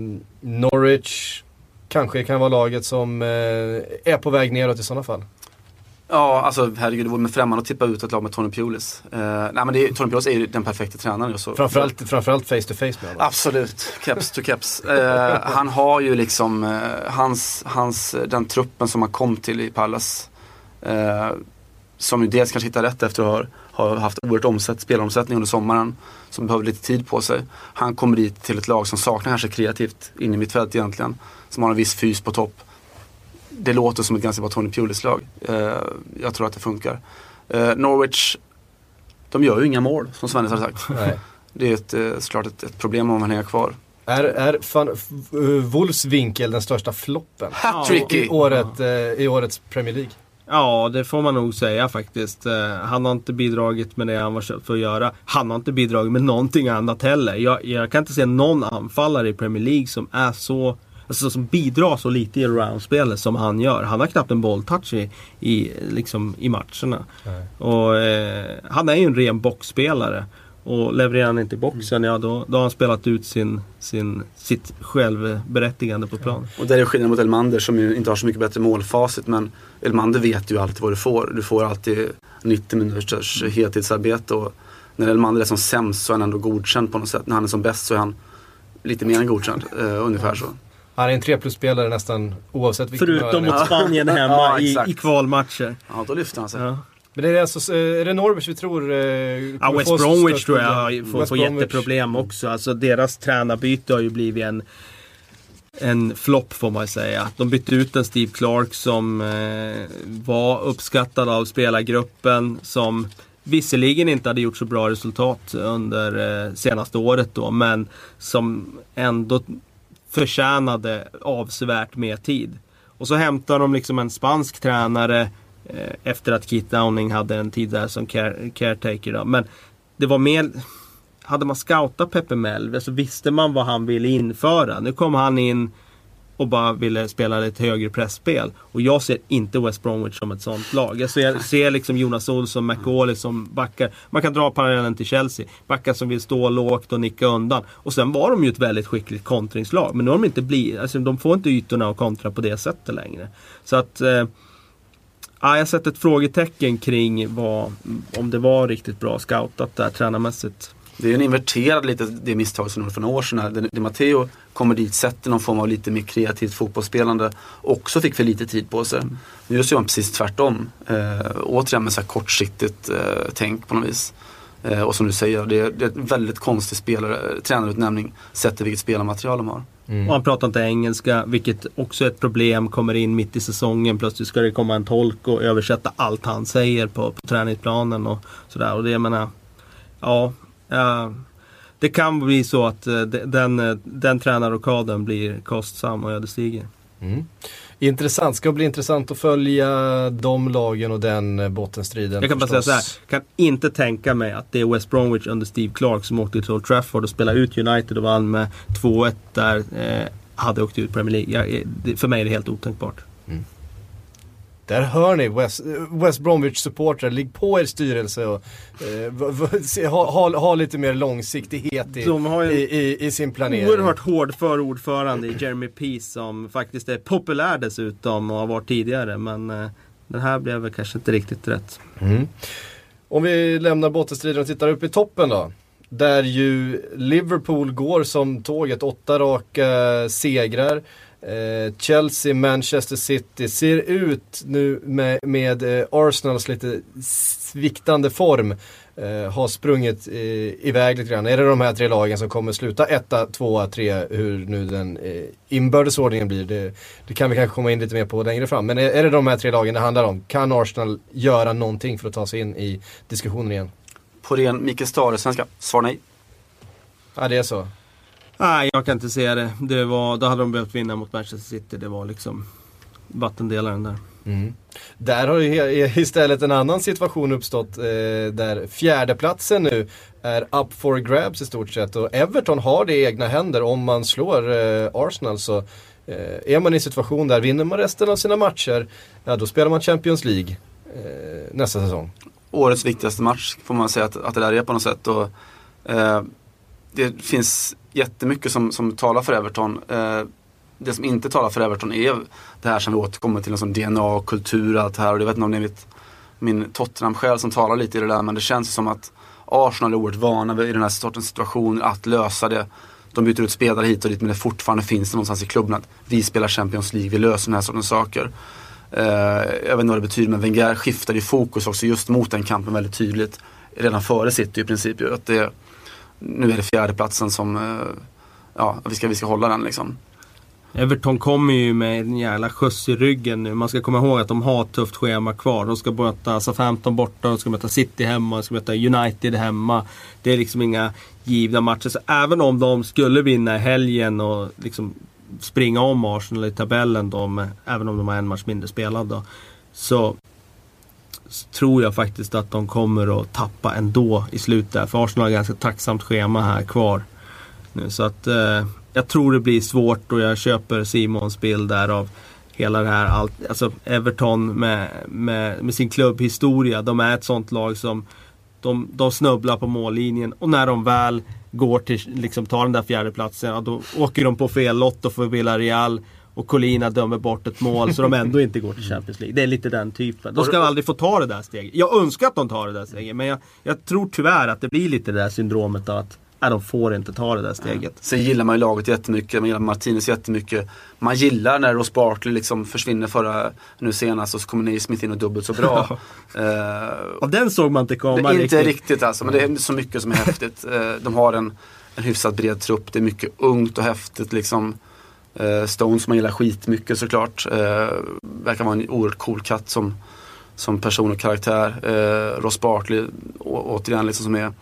Norwich kanske kan vara laget som eh, är på väg neråt i sådana fall. Ja, alltså herregud, det vore mig främmande att tippa ut ett lag med Tony Pulis. Uh, nej men det, Tony Pulis är ju den perfekta tränaren. Så, framförallt, framförallt face to face med honom. Absolut, keps to keps. Uh, han har ju liksom, uh, hans, hans, den truppen som han kom till i Pallas. som ju dels kanske hittar rätt efter att ha har haft oerhört omsätt, spelomsättning under sommaren. Som behöver lite tid på sig. Han kommer dit till ett lag som saknar kanske kreativt in i mitt fält egentligen. Som har en viss fys på topp. Det låter som ett ganska bra Tony Pulis-lag. Eh, jag tror att det funkar. Eh, Norwich, de gör ju inga mål som Svennis har sagt. Nej. Det är ett, eh, såklart ett, ett problem om man hänger kvar. Är, är fan, Wolfs vinkel den största floppen Hat-tricky. I, året, eh, i årets Premier League? Ja, det får man nog säga faktiskt. Han har inte bidragit med det han var köpt för att göra. Han har inte bidragit med någonting annat heller. Jag, jag kan inte se någon anfallare i Premier League som är så Alltså som bidrar så lite i roundspelet som han gör. Han har knappt en bolltouch i, i, liksom, i matcherna. Och, eh, han är ju en ren boxspelare. Och levererar han inte i boxen, ja då, då har han spelat ut sin, sin, sitt självberättigande på plan. Och där är skillnaden mot Elmander som ju inte har så mycket bättre målfacit. Men Elmander vet ju alltid vad du får. Du får alltid 90 minuters heltidsarbete. Och när Elmander är som sämst så är han ändå godkänd på något sätt. När han är som bäst så är han lite mer än godkänd. Eh, ungefär så. Han är en 3 plus-spelare nästan oavsett vilken Förutom mot Spanien hemma ja, i, i kvalmatcher. Ja, då lyfter han sig. Ja. Men är det, alltså, är det Norwich vi tror eh, Ja, West Bromwich tror jag får, får jätteproblem också. Alltså deras tränarbyte har ju blivit en en flopp får man säga. De bytte ut en Steve Clark som eh, var uppskattad av spelargruppen. Som visserligen inte hade gjort så bra resultat under eh, senaste året då. Men som ändå förtjänade avsevärt mer tid. Och så hämtar de liksom en spansk tränare Eh, efter att Keith Downing hade en tid där som care, caretaker. Då. Men det var mer hade man scoutat Peppe Melve så visste man vad han ville införa. Nu kom han in och bara ville spela lite högre pressspel. Och jag ser inte West Bromwich som ett sånt lag. Jag ser, ser liksom Jonas Olsson, McAuley som backar. Man kan dra parallellen till Chelsea. Backar som vill stå lågt och nicka undan. Och sen var de ju ett väldigt skickligt kontringslag. Men nu har de inte blivit, alltså de får inte ytorna att kontra på det sättet längre. Så att eh, Ja, jag sätter ett frågetecken kring vad, om det var riktigt bra scoutat där tränarmässigt. Det är ju en inverterad lite det misstag som gjorde för några år sedan. Di Matteo kommer dit, sätter någon form av lite mer kreativt fotbollsspelande. Också fick för lite tid på sig. Nu gör man precis tvärtom. Eh, återigen med så här kortsiktigt eh, tänk på något vis. Eh, och som du säger, det är, det är ett väldigt konstig spelare, tränarutnämning sett till vilket spelarmaterial de har. Mm. Och han pratar inte engelska, vilket också är ett problem. Kommer in mitt i säsongen, plötsligt ska det komma en tolk och översätta allt han säger på, på träningsplanen och sådär. Och det jag menar, ja. Uh, det kan bli så att uh, den, uh, den tränarrokaden blir kostsam och ödesdiger. Mm. Intressant, ska bli intressant att följa de lagen och den eh, bottenstriden. Jag kan bara förstås. säga så här, kan inte tänka mig att det är West Bromwich under Steve Clark som åkte till Old Trafford och spelade ut United och vann med 2-1 där. Eh, hade åkt ut Premier League. Jag, för mig är det helt otänkbart. Där hör ni West, West Bromwich-supportrar, ligg på er styrelse och eh, ha, ha, ha, lite mer långsiktighet i, i, i, i, sin planering. Oerhört hård för ordförande i Jeremy Peace som faktiskt är populär dessutom och har varit tidigare. Men eh, den här blev väl kanske inte riktigt rätt. Mm. Om vi lämnar bottenstriden och tittar upp i toppen då. Där ju Liverpool går som tåget, åtta raka segrar. Eh, Chelsea, Manchester City ser ut nu med, med eh, Arsenals lite sviktande form. Eh, har sprungit eh, iväg lite grann. Är det de här tre lagen som kommer sluta etta, tvåa, tre, hur nu den eh, inbördesordningen blir. Det, det, kan vi kanske komma in lite mer på längre fram. Men är, är det de här tre lagen det handlar om? Kan Arsenal göra någonting för att ta sig in i diskussionen igen? På ren Mikael Stare-svenska, svar nej. Ja, det är så. Nej, jag kan inte säga det. det var, då hade de behövt vinna mot Manchester City. Det var liksom vattendelaren där. Mm. Där har ju istället en annan situation uppstått eh, där fjärdeplatsen nu är up for grabs i stort sett. Och Everton har det i egna händer om man slår eh, Arsenal. Så eh, är man i en situation där vinner man resten av sina matcher, ja då spelar man Champions League eh, nästa säsong. Årets viktigaste match får man säga att, att det där är på något sätt. Och, eh, det finns jättemycket som, som talar för Everton. Eh, det som inte talar för Everton är det här som vi återkommer till, som DNA, och kultur och allt det här. Och jag vet inte om det är mitt, min Tottenham-själ som talar lite i det där men det känns som att Arsenal är oerhört vana i den här sortens situationer, att lösa det. De byter ut spelare hit och dit men det fortfarande finns det någonstans i klubben att vi spelar Champions League, vi löser den här sortens saker. Eh, jag vet inte vad det betyder men Wenger skiftade ju fokus också just mot den kampen väldigt tydligt. Redan före City i princip. Att det, nu är det fjärdeplatsen som, eh, ja vi ska, vi ska hålla den liksom. Everton kommer ju med en jävla skjuts i ryggen nu. Man ska komma ihåg att de har ett tufft schema kvar. De ska möta Southampton borta, de ska möta City hemma, de ska möta United hemma. Det är liksom inga givna matcher. Så även om de skulle vinna i helgen och liksom springa om Arsenal i tabellen då, även om de har en match mindre spelad då. Så tror jag faktiskt att de kommer att tappa ändå i slutet. För Arsenal har ett ganska tacksamt schema här kvar. Nu, så att eh, jag tror det blir svårt och jag köper Simons bild där av hela det här. Allt, alltså Everton med, med, med sin klubbhistoria. De är ett sånt lag som de, de snubblar på mållinjen och när de väl går till, liksom tar den där fjärdeplatsen, ja, då åker de på fel lott och får Villarreal och Colina dömer bort ett mål så de ändå inte går till Champions League. Det är lite den typen. De ska aldrig få ta det där steget. Jag önskar att de tar det där steget men jag, jag tror tyvärr att det blir lite det där syndromet av att nej, de får inte ta det där steget. Sen gillar man ju laget jättemycket, man gillar Martinez jättemycket. Man gillar när Ross Barkley liksom försvinner förra, nu senast och så kommer Smith in och dubbelt så bra. uh, Av den såg man inte komma Inte riktigt, riktigt alltså, men det är så mycket som är häftigt. Uh, de har en, en hyfsat bred trupp, det är mycket ungt och häftigt liksom. Uh, Stones man gillar skitmycket såklart. Uh, verkar vara en oerhört cool katt som, som person och karaktär. Uh, Ross Barkley å, återigen liksom som är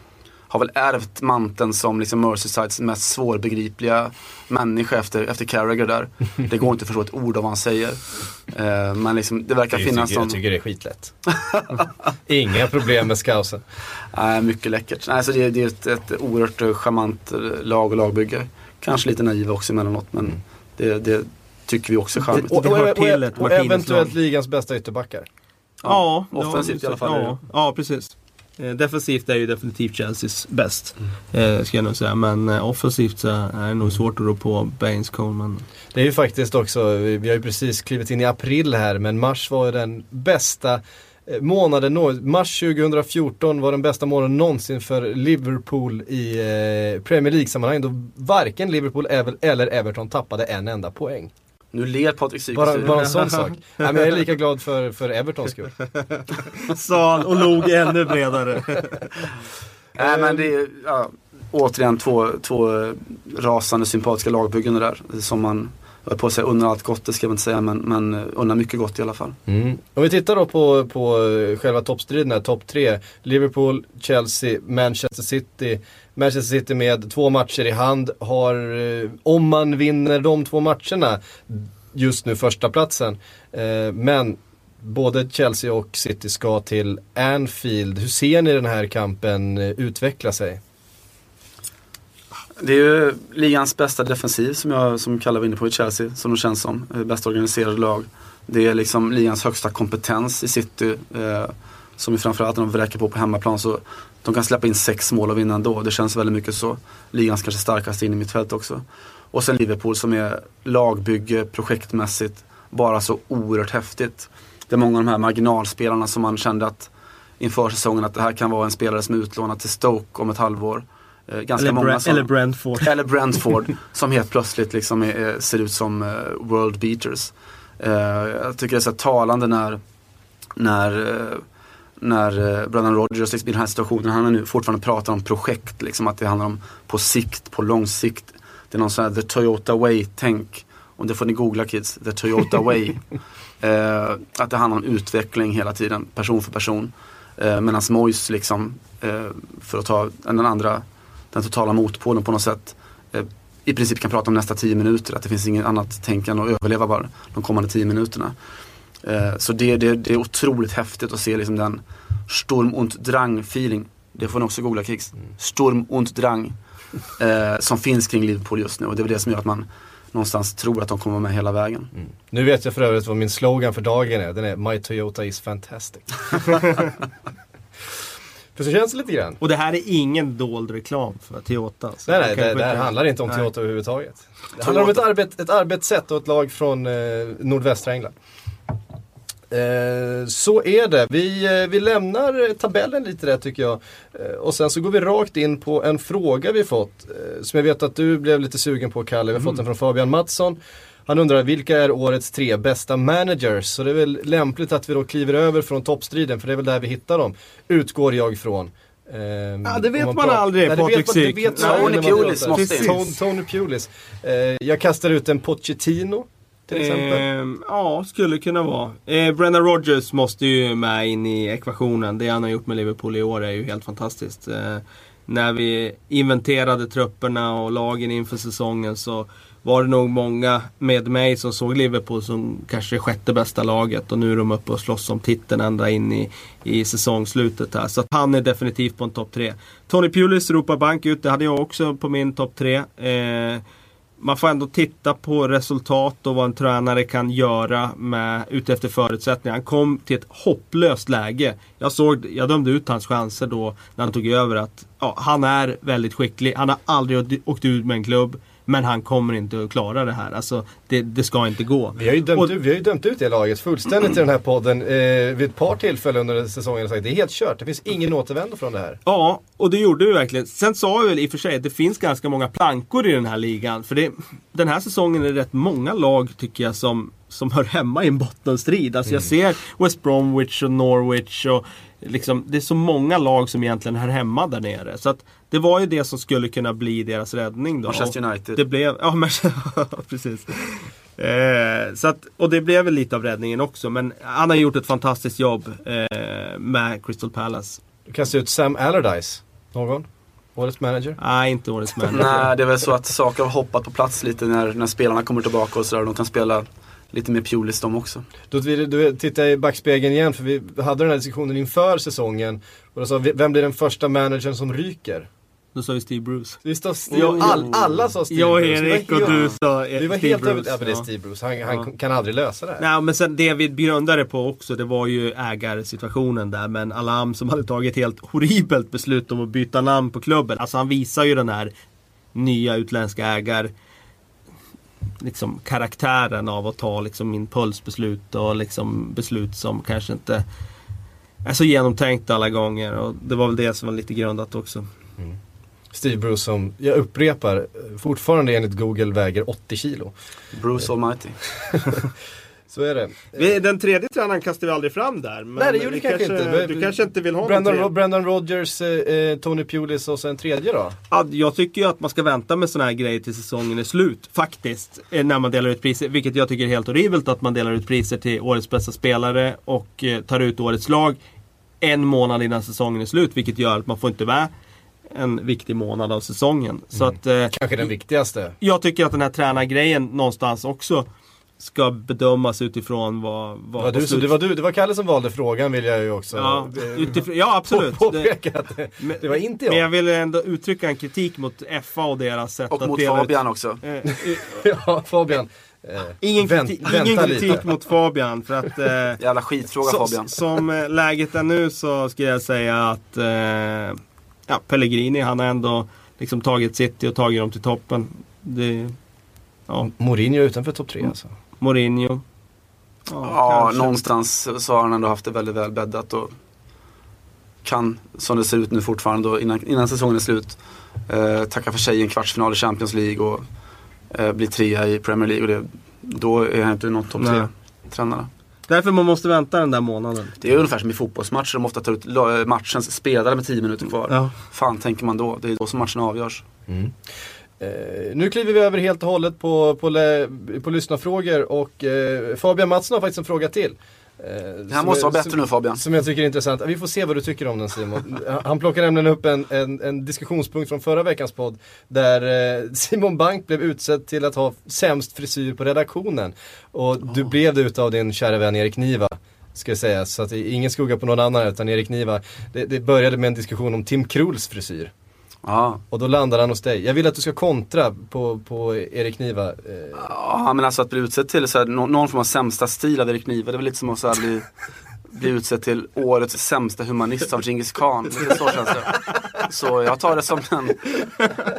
har väl ärvt manteln som liksom Merseyside mest svårbegripliga människa efter, efter Carragher där. Det går inte att förstå ett ord av vad han säger. Uh, men liksom, det verkar jag finnas tycker, någon... Jag tycker det är skitlätt. Inga problem med scousen. Nej, uh, mycket läckert. Nej, så det, det är ett, ett oerhört charmant lag och lagbygge. Kanske lite naiva också emellanåt men mm. Det, det tycker vi också är charmigt. Och, och, och, och eventuellt ligans bästa ytterbackar. Ja, ja offensivt i alla fall. Ja, ja precis. Eh, defensivt är ju definitivt Chelseas bäst. Eh, ska jag nog säga. Men eh, offensivt så är det nog svårt att rå på Baines Coleman. Det är ju faktiskt också, vi har ju precis klivit in i april här men mars var ju den bästa månaden, mars 2014 var den bästa månaden någonsin för Liverpool i eh, Premier League-sammanhang då varken Liverpool eller Everton tappade en enda poäng. Nu ler Patrik Syk. Bara, bara en sån sak. Nej, men jag är lika glad för, för Evertons skull. Sa han och log ännu bredare. Nej men det är ja, återigen två, två rasande sympatiska lagbyggen där. Som man, jag på att säga unnar allt gott, det ska jag inte säga, men, men eh, unnar mycket gott i alla fall. Mm. Om vi tittar då på, på eh, själva toppstriden här, topp tre. Liverpool, Chelsea, Manchester City. Manchester City med två matcher i hand har, eh, om man vinner de två matcherna, just nu första platsen. Men både Chelsea och City ska till Anfield. Hur ser ni den här kampen utveckla sig? Det är ju ligans bästa defensiv som jag som Kalle var inne på i Chelsea, som de känns som. Eh, bäst organiserade lag. Det är liksom ligans högsta kompetens i City. Eh, som ju framförallt när de vräker på på hemmaplan så de kan släppa in sex mål och vinna ändå. Det känns väldigt mycket så. Ligans kanske starkaste in i mitt fält också. Och sen Liverpool som är lagbygge, projektmässigt, bara så oerhört häftigt. Det är många av de här marginalspelarna som man kände att inför säsongen att det här kan vara en spelare som är utlånad till Stoke om ett halvår. Eh, ganska eller, många som, eller Brentford. Eller Brentford som helt plötsligt liksom är, ser ut som uh, world beaters. Uh, jag tycker det är så talande när, när när eh, Brennan Rogers liksom, i den här situationen, han har nu fortfarande pratar om projekt, liksom, att det handlar om på sikt, på lång sikt. Det är någon sån här the Toyota way-tänk. Och det får ni googla kids, the Toyota way. eh, att det handlar om utveckling hela tiden, person för person. Eh, Medan Mois liksom, eh, för att ta den andra, den totala motpolen på något sätt, eh, i princip kan prata om nästa tio minuter. Att det finns inget annat tänkande att överleva bara de kommande tio minuterna. Eh, så det, det, det, är otroligt häftigt att se liksom den Sturm und Drang feeling. Det får ni också googla Kicks. Mm. Sturm und Drang. Eh, som finns kring Liverpool just nu och det är det som gör att man någonstans tror att de kommer vara med hela vägen. Mm. Nu vet jag för övrigt vad min slogan för dagen är. Den är My Toyota is fantastic. för så känns det lite grann. Och det här är ingen dold reklam för Toyota. Nej, nej, det, det här handlar inte om nej. Toyota överhuvudtaget. Det handlar om ett, arbet, ett arbetssätt och ett lag från eh, nordvästra England. Eh, så är det. Vi, eh, vi lämnar tabellen lite där tycker jag. Eh, och sen så går vi rakt in på en fråga vi fått. Som jag vet att du blev lite sugen på Kalle. Vi har fått den från Fabian Mattsson. Han undrar vilka är årets tre bästa managers? Så det är väl lämpligt att vi då kliver över från toppstriden för det är väl där vi hittar dem. Utgår jag ifrån. Ehm, Ja, det vet man pratar- aldrig, Patrik vet man- det Syk. vet Nej, man Tony man Pulis måste in. Tony, Pulis. Eh, jag kastar ut en Pochettino. Ehm, ja, skulle kunna vara. Eh, Brendan Rodgers måste ju med in i ekvationen. Det han har gjort med Liverpool i år är ju helt fantastiskt. Eh, när vi inventerade trupperna och lagen inför säsongen så var det nog många med mig som såg Liverpool som kanske det sjätte bästa laget och nu är de uppe och slåss om titeln ända in i, i säsongslutet här. Så att han är definitivt på en topp tre. Tony Pulis ropar bank ut, det hade jag också på min topp tre. Eh, man får ändå titta på resultat och vad en tränare kan göra med, utefter förutsättningar. Han kom till ett hopplöst läge. Jag, såg, jag dömde ut hans chanser då när han tog över att ja, han är väldigt skicklig. Han har aldrig åkt- åkt ut med en klubb. Men han kommer inte att klara det här. Alltså, det, det ska inte gå. Vi har, ju dömt Och- ut, vi har ju dömt ut det laget fullständigt i den här podden eh, vid ett par tillfällen under säsongen. sagt, Det är helt kört, det finns ingen återvändo från det här. Ja, och det gjorde vi verkligen. Sen sa vi väl i och för sig att det finns ganska många plankor i den här ligan. För det, den här säsongen är det rätt många lag tycker jag som, som hör hemma i en bottenstrid. Alltså jag ser West Bromwich och Norwich och liksom, det är så många lag som egentligen hör hemma där nere. Så att det var ju det som skulle kunna bli deras räddning då. Manchester Och United. Det blev, ja men, precis. Eh, så att, och det blev väl lite av räddningen också. Men han har gjort ett fantastiskt jobb eh, med Crystal Palace. Du kastar ut Sam Allardyce. Någon? Årets manager? Nej, inte årets manager. Nej, det är väl så att saker har hoppat på plats lite när, när spelarna kommer tillbaka och sådär. De kan spela lite mer Pulis de också. Då vill du titta i backspegeln igen för vi hade den här diskussionen inför säsongen. Och då sa vem blir den första managern som ryker? Då sa vi Steve Bruce. Vi står Steve, jo. all, alla sa Steve Jag Bruce. Var Erik och du sa Vi var Steve helt Bruce. över... Ja men det är. Steve Bruce. Han, han Ja. kan aldrig lösa det här. Nej, men sen det vi grundade på också, det var ju ägarsituationen där. Men Alam som hade tagit helt horribelt beslut om att byta namn på klubben. Alltså han visar ju den här nya utländska ägar liksom karaktären av att ta liksom impulsbeslut och liksom beslut som kanske inte är så genomtänkt alla gånger. Och det var väl det som var lite grundat också. Steve Bruce som, jag upprepar, fortfarande enligt Google väger 80 kilo. Bruce Almighty. Så är det. Vi, den tredje tränaren kastar vi aldrig fram där. Men Nej, det gjorde vi kanske inte. Du kanske inte vill ha tredje? Ro- Brendan Rodgers, eh, eh, Tony Pulis och sen tredje då? Ja, jag tycker ju att man ska vänta med såna här grejer till säsongen är slut. Faktiskt. eh, När man delar ut priser. Vilket jag tycker är helt horribelt att man delar ut priser till årets bästa spelare och eh, tar ut årets lag en månad innan säsongen är slut. Vilket gör att man får inte med en viktig månad av säsongen. Så att eh, Kanske den viktigaste. jag tycker att den här tränargrejen någonstans också ska bedömas utifrån vad... Det vad var, du, slut- det var du, det var Kalle som valde frågan vill jag ju också Ja, utifrån, ja absolut. på- Det- påpeka att det, Men- det var inte Men jag jag. vill ändå uttrycka en kritik mot FA och deras sätt Och att mot dela ut- Fabian också. Eh, Ja, Fabian. Eh, Ingen, vänt- kritik, vänta ingen kritik mot Fabian för att eh, Jävla skitfråga så, Fabian. som eh, läget är nu så skulle jag säga att eh, ja, Pellegrini han har ändå liksom tagit City och tagit dem till toppen. Det, ja, Mourinho utanför topp tre alltså. Mourinho. Ja, kanske. någonstans så har han ändå haft det väldigt väl bäddat och kan, som det ser ut nu fortfarande då, innan, innan säsongen är slut, eh, tacka för sig i en kvartsfinal i Champions League och eh, bli trea i Premier League. Och det, då är han inte någon topp Nej. Därför man måste vänta den där månaden. Det är ungefär som i fotbollsmatcher, de ofta tar ut la- matchens spelare med 10 minuter kvar. Ja. Fan tänker man då, det är då som matchen avgörs. Eh, nu kliver vi över helt och hållet på, på, lä- på lyssnarfrågor och eh, Fabian Mattsson har faktiskt en fråga till. Eh, Det här måste vara bättre som, nu Fabian. Som jag tycker är intressant. Vi får se vad du tycker om den Simon. Han plockar nämligen upp en, en, en diskussionspunkt från förra veckans podd. Där eh, Simon Bank blev utsedd till att ha sämst frisyr på redaktionen. Och du blev det utav din kära vän Erik Niva. Ska jag säga. Så att det är ingen skugga på någon annan utan Erik Niva. Det, det började med en diskussion om Tim Kruls frisyr. Ja. Och då landar han hos dig. Jag vill att du ska kontra på, på Erik Niva. Eh, Ja men alltså att bli utsedd till så här, nå- någon form av sämsta stil av Erik Niva, det är väl lite som att så här, bli, bli utsedd till årets sämsta humanist av Genghis khan. Lite så känns det. Så jag tar det som en,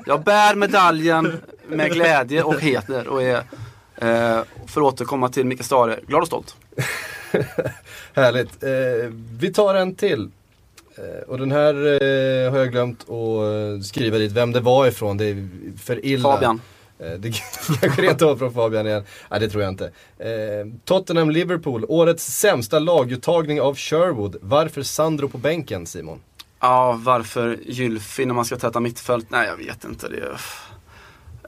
jag bär medaljen med glädje och heder och är, eh, för att återkomma till Micke Stare, glad och stolt. Härligt. Eh, vi tar en till. Eh, och den här eh, har jag glömt att eh, skriva dit vem det var ifrån. Det är för illa. Fabian. Det kanske rent av från Fabian igen. Nej det tror jag inte. Tottenham-Liverpool, årets sämsta laguttagning av Sherwood. Varför Sandro på bänken Simon? Ja, varför Gylfi när man ska täta mittfält? Nej, jag vet inte. Det är...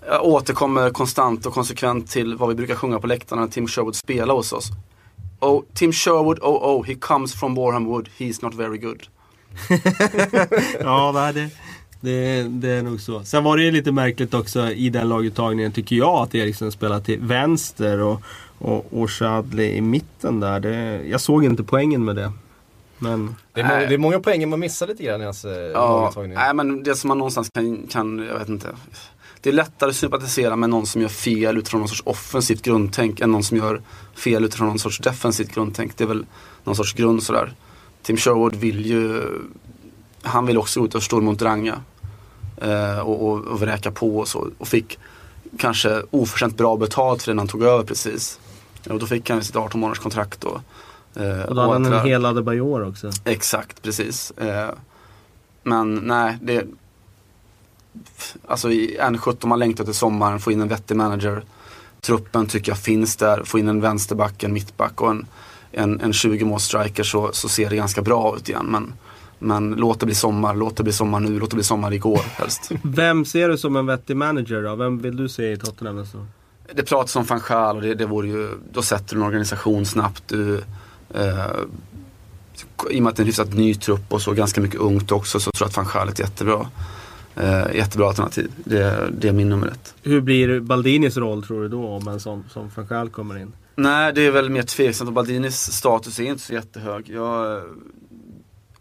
Jag återkommer konstant och konsekvent till vad vi brukar sjunga på läktarna när Tim Sherwood spelar hos oss. Oh, Tim Sherwood, oh oh, he comes from Warham Wood, he's not very good. Ja, det, det, det är nog så. Sen var det ju lite märkligt också i den laguttagningen tycker jag att Eriksen spelade till vänster och, och, och Chadli i mitten där. Det, jag såg inte poängen med det. Men Det är, må- Nej. det är många poäng man missar lite grann i hans eh, Ja, laguttagning. nej men det som man någonstans kan, kan, jag vet inte. Det är lättare att sympatisera med någon som gör fel utifrån någon sorts offensivt grundtänk än någon som gör fel utifrån någon sorts defensivt grundtänk. Det är väl någon sorts grund sådär. Tim Sherwood vill ju, han vill också ut och stå mot Ranga. Eh, och, och, och vräka på och så. Och fick kanske oförtjänt bra betalt för det när han tog över precis. Och då fick han sitt 18 månaders kontrakt då. Eh, och då hade han en hel Adebayor också. Exakt, precis. Eh, men nej, det... Alltså i N17 man längtar till sommaren, få in en vettig manager. Truppen tycker jag finns där, få in en vänsterback, en mittback och en, en, en 20 mål striker så, så ser det ganska bra ut igen. Men, men låt det bli sommar, låt det bli sommar nu, låt det bli sommar igår helst. Vem ser du som en vettig manager då? Vem vill du se i Tottenham nästa år? Det pratas om van Gaal och det, det vore ju, då sätter du en organisation snabbt. Du, eh, I och med att det är en hyfsat ny trupp och så ganska mycket ungt också så tror jag att van Gaal är ett jättebra, eh, jättebra alternativ. Det, det är min nummer ett. Hur blir Baldinis roll tror du då om en sån som van Gaal kommer in? Nej, det är väl mer tveksamt Baldinis status är inte så jättehög. Jag eh,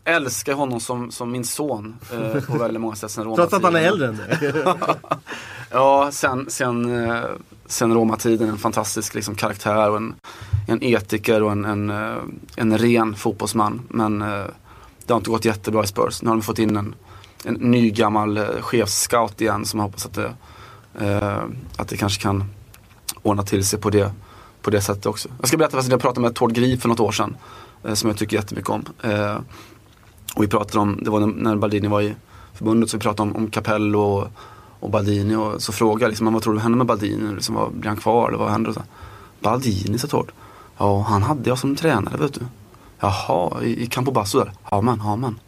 älskar honom som, som min son eh, på väldigt många sätt sen Trots att han är äldre än dig. Ja, sen, sen, eh, sen Roma-tiden en fantastisk liksom, karaktär och en, en etiker och en, en, eh, en ren fotbollsman. Men eh, det har inte gått jättebra i Spurs. Nu har de fått in en, en ny gammal eh, chefsscout igen som jag hoppas att det, eh, att det kanske kan ordna till sig på det, på det sättet också. Jag ska berätta att jag pratade med Tord Grip för något år sedan. Eh, som jag tycker jättemycket om. Eh, och vi pratade om, det var när- Baldini var i förbundet, så vi pratade om, om Capello och, och Baldini och så frågade jag liksom, vad tror du händer med Baldini? Liksom, vad, blir han kvar eller vad händer? Och så, Baldini sa Tord. Ja, han hade jag som tränare vet du. Jaha, i, i Campobasso där. Ja men, ja men.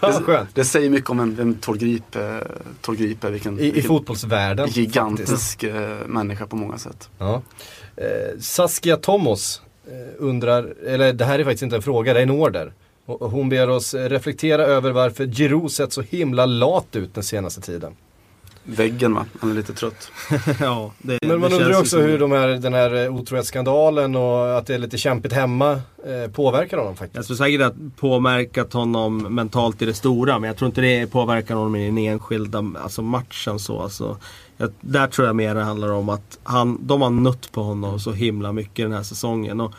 Skönt. Det säger mycket om en, vem Tord Grip, eh, Tord. Vilken, I, I vilken fotbollsvärlden. faktiskt. gigantisk eh, människa på många sätt. Ja. Eh, Saskia Tomos eh, undrar, eller det här är faktiskt inte en fråga, det är en order. Hon ber oss reflektera över varför Giroud sett så himla lat ut den senaste tiden. Väggen va, han är lite trött. ja, det, Men man det undrar också hur de här, den här eh, otrohetsskandalen och att det är lite kämpigt hemma eh, påverkar honom faktiskt. Jag tror säkert att påverkat honom mentalt i det stora men jag tror inte det påverkar honom i den enskilda alltså matchen så. Alltså, jag, där tror jag mer det handlar om att han, de har nött på honom så himla mycket den här säsongen. Och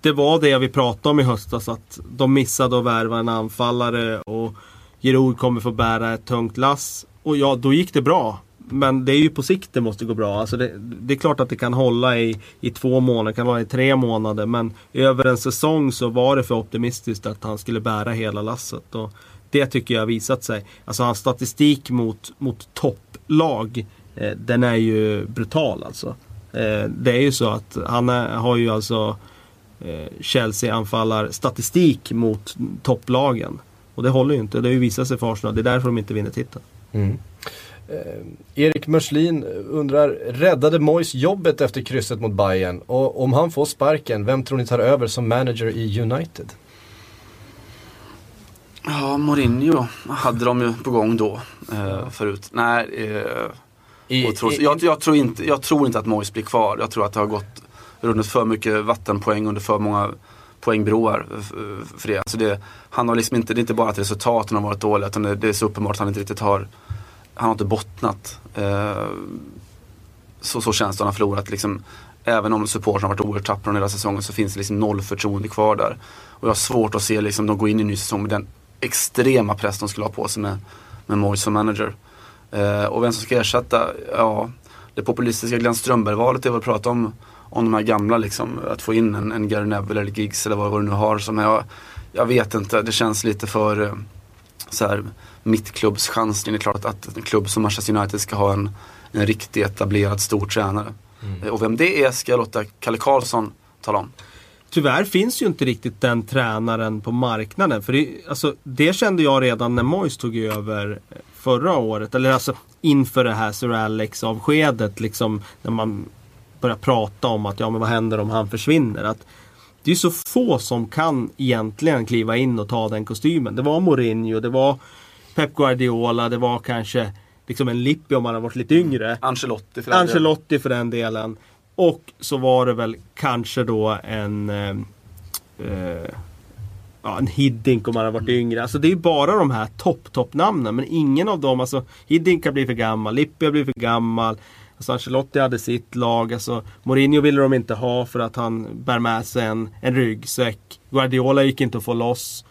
det var det vi pratade om i höstas att de missade att värva en anfallare och Giroud kommer få bära ett tungt lass. Och ja, då gick det bra. Men det är ju på sikt det måste gå bra. Alltså det, det är klart att det kan hålla i, i två månader, kan hålla i tre månader. Men över en säsong så var det för optimistiskt att han skulle bära hela lasset. Och det tycker jag har visat sig. Alltså hans statistik mot, mot topplag, eh, den är ju brutal alltså. Eh, det är ju så att han är, har ju alltså eh, Chelsea-anfallarstatistik mot topplagen. Och det håller ju inte. Det har ju visat sig för Arsenal. Det är därför de inte vinner titeln. Mm. Eh, Erik Mörslin undrar, räddade Mois jobbet efter krysset mot Bayern? Och om han får sparken, vem tror ni tar över som manager i United? Ja, Mourinho hade de ju på gång då eh, förut. Nej, eh, I, otroligt. jag, jag, tror inte, jag tror inte att Moyes blir kvar. Jag tror att det har gått runnit för mycket vattenpoäng under för många poängbroar för det. Alltså det. Han har liksom inte, det är inte bara att resultaten har varit dåliga utan det, är så uppenbart att han inte riktigt har, han har inte bottnat. Eh, så, så känns det, han har förlorat liksom. Även om supportrarna har varit oerhört tappra under hela säsongen så finns det liksom noll förtroende kvar där. Och jag har svårt att se liksom, de gå in i en ny säsong med den extrema press de skulle ha på sig med, med Moise som manager. Eh, och vem som ska ersätta, ja, det populistiska Glenn Strömberg-valet är väl att prata om, om de här gamla liksom. Att få in en, en Gary Neville eller Giggs eller vad, du nu har. Som jag, jag vet inte, det känns lite för eh, så här, mittklubbschansning. Det är klart att, att en klubb som Manchester United ska ha en, en riktigt etablerad stor tränare. Eh, Och vem det är ska jag låta Kalle Karlsson tala om. Tyvärr finns ju inte riktigt den tränaren på marknaden. För det, alltså, det kände jag redan när Moyes tog över förra året. Eller alltså inför det här Sir Alex-avskedet. Liksom, när man börjar prata om att ja, men vad händer om han försvinner. Att det är så få som kan egentligen kliva in och ta den kostymen. Det var Mourinho, det var Pep Guardiola, det var kanske liksom en Lippi om han har varit lite yngre. Ancelotti för den delen. Ancelotti för den delen. Och så var det väl kanske då en eh, eh, ja, en Hiddink om han har varit yngre. Alltså det är bara de här topp, topp namnen. Men ingen av dem, alltså Hiddink har blivit för gammal, Lippi har blivit för gammal. Alltså Ancelotti hade sitt lag. Alltså Mourinho ville de inte ha för att han bär med sig en, en ryggsäck. Guardiola gick inte att få loss.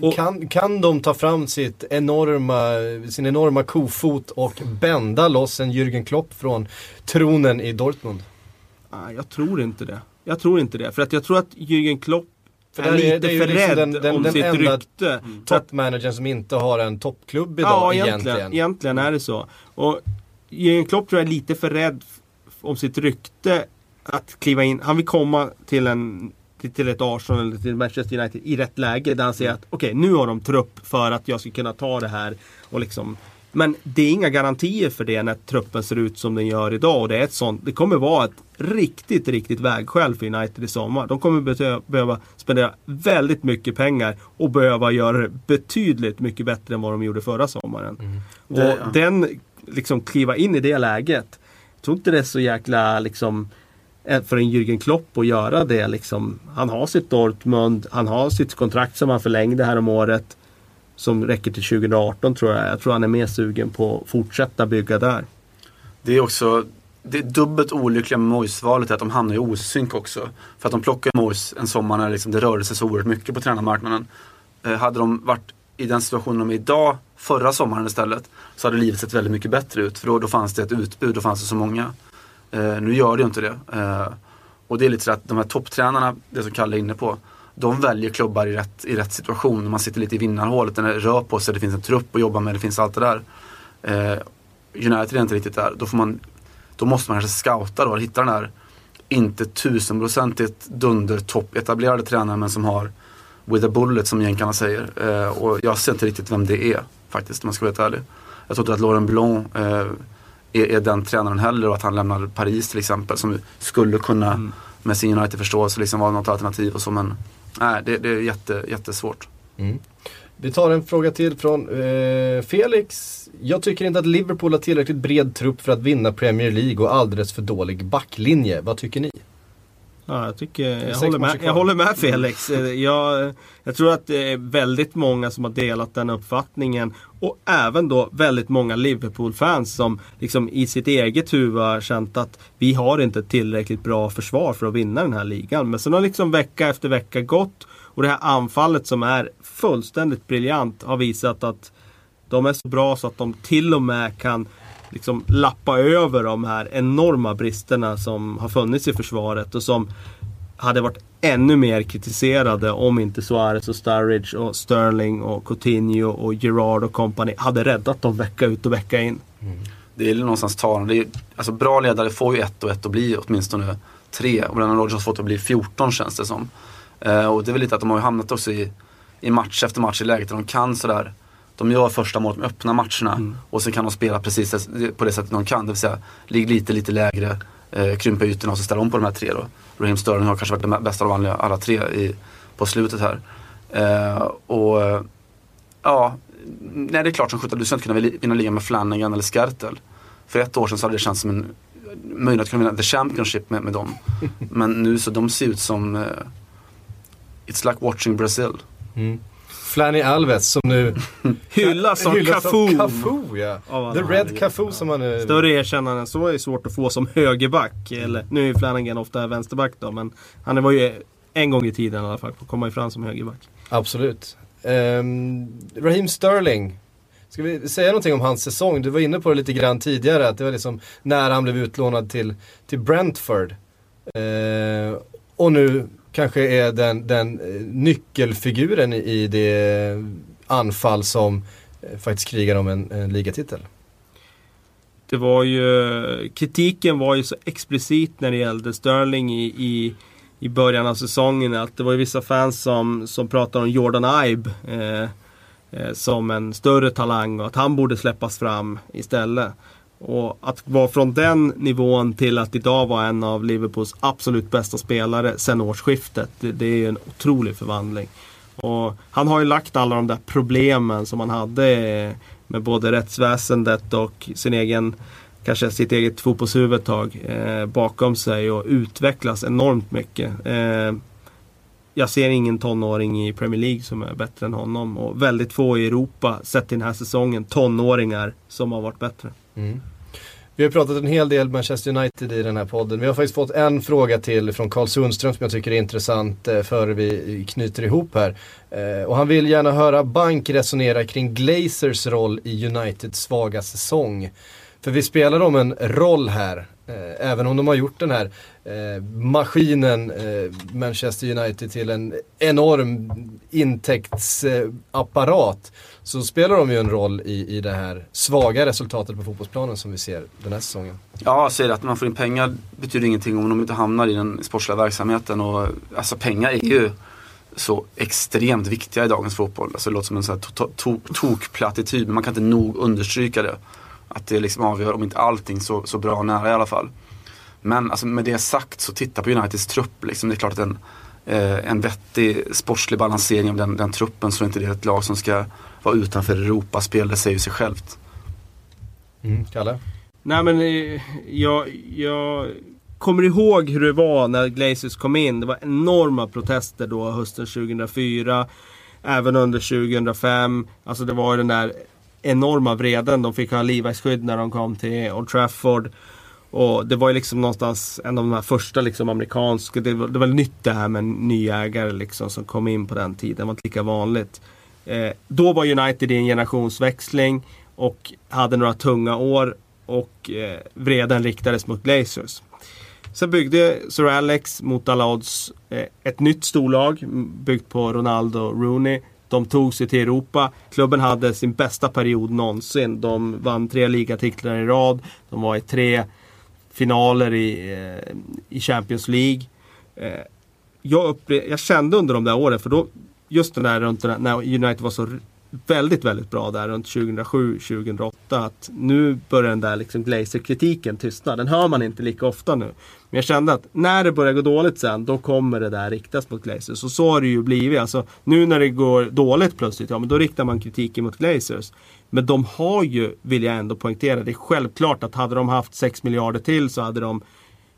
Och- Kan, kan de ta fram sitt enorma, sin enorma kofot och bända loss en Jürgen Klopp från tronen i Dortmund? Nej, jag tror inte det. Jag tror inte det. För att jag tror att Jürgen Klopp För är lite det är för liksom rädd den- den- om den sitt enda rykte. Att Toppmanagern som inte har en toppklubb idag Ja, egentligen. egentligen, egentligen är det så. Och Jürgen Klopp tror jag är lite för rädd om sitt rykte att kliva in. Han vill komma till en till- ett Arsenal eller till Manchester United i rätt läge där han säger att okej, nu har de trupp för att jag ska kunna ta det här. Och liksom, men det är inga garantier för det när truppen ser ut som den gör idag. Och det, är ett sånt, det kommer vara ett riktigt, riktigt vägskäl för United i sommar. De kommer behöva spendera väldigt mycket pengar och behöva göra det betydligt mycket bättre än vad de gjorde förra sommaren. Och Det- ja. den, liksom kliva in i det läget. Jag tror inte det är så jäkla liksom eh, för en Jürgen Klopp att göra det. Liksom. Han har sitt Dortmund, han har sitt kontrakt som han förlängde här om året. Som räcker till 2018 tror jag. Jag tror han är mer sugen på att fortsätta bygga där. Det är också det är dubbelt olyckliga med Moise-valet är att de hamnar i osynk också. För att de plockade Moise en sommar när liksom det rörde sig så oerhört mycket på tränarmarknaden. Eh, hade de varit i den situationen de är idag, förra sommaren istället, så hade livet sett väldigt mycket bättre ut. För då, då fanns det ett utbud, då fanns det så många. Eh, nu gör det ju inte det. Eh, och det är lite så att de här topptränarna, det som Kalle är inne på, de väljer klubbar i rätt, i rätt situation. Man sitter lite i vinnarhålet, den rör på sig, det finns en trupp att jobba med, det finns allt det där. Eh, United är inte riktigt där. Då, får man, då måste man kanske scouta då, och hitta den här inte tusenprocentigt dunder topp etablerade tränaren men som har with a bullet som jänkarna säger. Eh, och jag ser inte riktigt vem det är faktiskt om jag ska vara helt ärlig. Jag tror inte att Laurent Blanc eh, är, är den tränaren heller och att han lämnar Paris till exempel som skulle kunna med sin United-förståelse liksom vara något alternativ och så men nej det, det är jätte, jättesvårt. Vi tar en fråga till från eh, Felix. Jag tycker inte att Liverpool har tillräckligt bred trupp för att vinna Premier League och alldeles för dålig backlinje. Vad tycker ni? Ja, jag, tycker, jag, håller med, jag håller med Felix. Eh, Jag, jag tror att det är väldigt många som har delat den uppfattningen. Och även då väldigt många Liverpool-fans som liksom i sitt eget huvud har känt att vi har inte tillräckligt bra försvar för att vinna den här ligan. Men sen har liksom vecka efter vecka gått. Och det här anfallet som är fullständigt briljant har visat att de är så bra så att de till och med kan liksom lappa över de här enorma bristerna som har funnits i försvaret och som hade varit ännu mer kritiserade om inte Suarez och Sturridge och Sterling och Coutinho och Gerard och company hade räddat dem vecka ut och vecka in. Mm. Det är någonstans talande. Det är, alltså bra ledare får ju ett och ett att bli åtminstone tre. Och Brennan Rodgers har fått det att bli 14 känns det som. Eh, och det är väl lite att de har ju hamnat också i, i match efter match i läget där de kan sådär. De gör första målet, de öppnar matcherna och sen kan de spela precis på det sättet de kan. Det vill säga, ligg lite, lite lägre, eh, krympa ytorna och så ställa om på de här tre då. Raheem Sterling har kanske varit den bästa av alla, tre i, på slutet här. Eh, och eh, ja, nej det är klart som sjutton, du ska inte kunna vinna ligan med Flanagan eller Skertel. För ett år sedan så hade det känts som en möjlighet att kunna vinna the Championship med, med dem. Men nu så de ser ut som eh, It's like watching Brazil. Flanny Alves som nu Hyllas som Cafu. Cafu ja. The Red. Cafu som han nu... Större erkännande än så är svårt att få som högerback. Eller, nu är ju Flanagan ofta vänsterback då men han var ju en gång i tiden i alla fall komma ifrån som högerback. Absolut. Um, Raheem Sterling. Ska vi säga någonting om hans säsong? Du var inne på det lite grann tidigare, att det var liksom när han blev utlånad till, till Brentford. Eh, och nu kanske är den, den eh, nyckelfiguren i, det anfall som eh, faktiskt krigar om en, en ligatitel. Det var ju, kritiken var ju så explicit när det gällde Sterling i, i, i början av säsongen. Att det var ju vissa fans som, som pratade om Jordan Ibe eh, eh, som en större talang och att han borde släppas fram istället. Och att vara från den nivån till att idag vara en av Liverpools absolut bästa spelare sen årsskiftet. Det, det är ju en otrolig förvandling. Och han har ju lagt alla de där problemen som han hade eh, med både rättsväsendet och sin egen, kanske sitt eget fotbollshuvud ett tag eh, bakom sig och utvecklas enormt mycket. Eh, jag ser ingen tonåring i Premier League som är bättre än honom och väldigt få i Europa, sett till den här säsongen, tonåringar som har varit bättre. Mm. Vi har pratat en hel del Manchester United i den här podden. Vi har faktiskt fått en fråga till från Karl Sundström som jag tycker är intressant eh, före vi knyter ihop här. Eh, och han vill gärna höra Bank resonera kring Glazers roll i Uniteds svaga säsong. För vi spelar om en roll här Eh, även om de har gjort den här eh, maskinen eh, Manchester United till en enorm intäktsapparat så spelar de ju en roll i, i det här svaga resultatet på fotbollsplanen som vi ser den här säsongen. Ja, jag säger att man får in pengar betyder ingenting om de inte hamnar i den sportsliga verksamheten. Och, alltså pengar är ju så extremt viktiga i dagens fotboll. Alltså, det låter som en to to tokplattityd, men man kan inte nog understryka det. Att det liksom avgör, om inte allting, så, så bra nära i alla fall. Men alltså, med det sagt så titta på Uniteds trupp. Liksom. Det är klart att en, eh, en vettig sportslig balansering av den, den truppen så är inte det ett lag som ska vara utanför Europaspel. Det säger sig självt. Mm, Kalle? Nej men eh, jag, jag kommer ihåg hur det var när Glazers kom in. Det var enorma protester då hösten 2004. Även under 2005. Alltså det var ju den där enorma vreden. De fick ha livvaktsskydd när de kom till Old Trafford. Och det var ju liksom någonstans en av de här första liksom amerikanska, det var, det var nytt det här med nyägare liksom som kom in på den tiden. Det var inte lika vanligt. Eh, då var United i en generationsväxling och hade några tunga år och eh, vreden riktades mot Glazers. Sen byggde Sir Alex mot alla odds eh, ett nytt storlag byggt på Ronaldo och Rooney de tog sig till Europa. Klubben hade sin bästa period någonsin. De vann tre ligatitlar i rad. De var i tre finaler i, eh, i Champions League. Eh, jag, jag kände under de där åren, för då just den där runt när United var så väldigt, väldigt bra där runt 2007-2008. Att nu börjar den där liksom Glazer-kritiken tystna. Den hör man inte lika ofta nu. Men jag kände att när det börjar gå dåligt sen, då kommer det där riktas mot Glazers. Så så har det ju blivit. Alltså, nu när det går dåligt plötsligt, ja men då riktar man kritiken mot Glazers. Men de har ju, vill jag ändå poängtera, det är självklart att hade de haft 6 miljarder till så hade de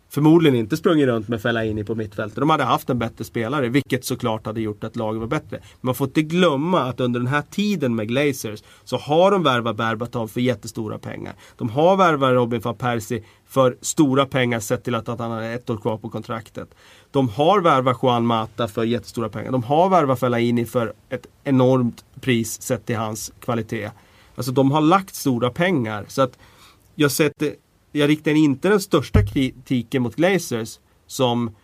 förmodligen inte sprungit runt med Fellaini på mittfältet. De hade haft en bättre spelare, vilket såklart hade gjort att laget var bättre. Man får inte glömma att under den här tiden med Glazers så har de värvat Berbatov för jättestora pengar. De har värvat Robin van Persie för stora pengar sett till att, han har ett år kvar på kontraktet. De har värvat Juan Mata för jättestora pengar. De har värvat Fellaini för ett enormt pris sett till hans kvalitet. Alltså de har lagt stora pengar. Så att jag sätter jag riktar inte den största kritiken mot Glazers som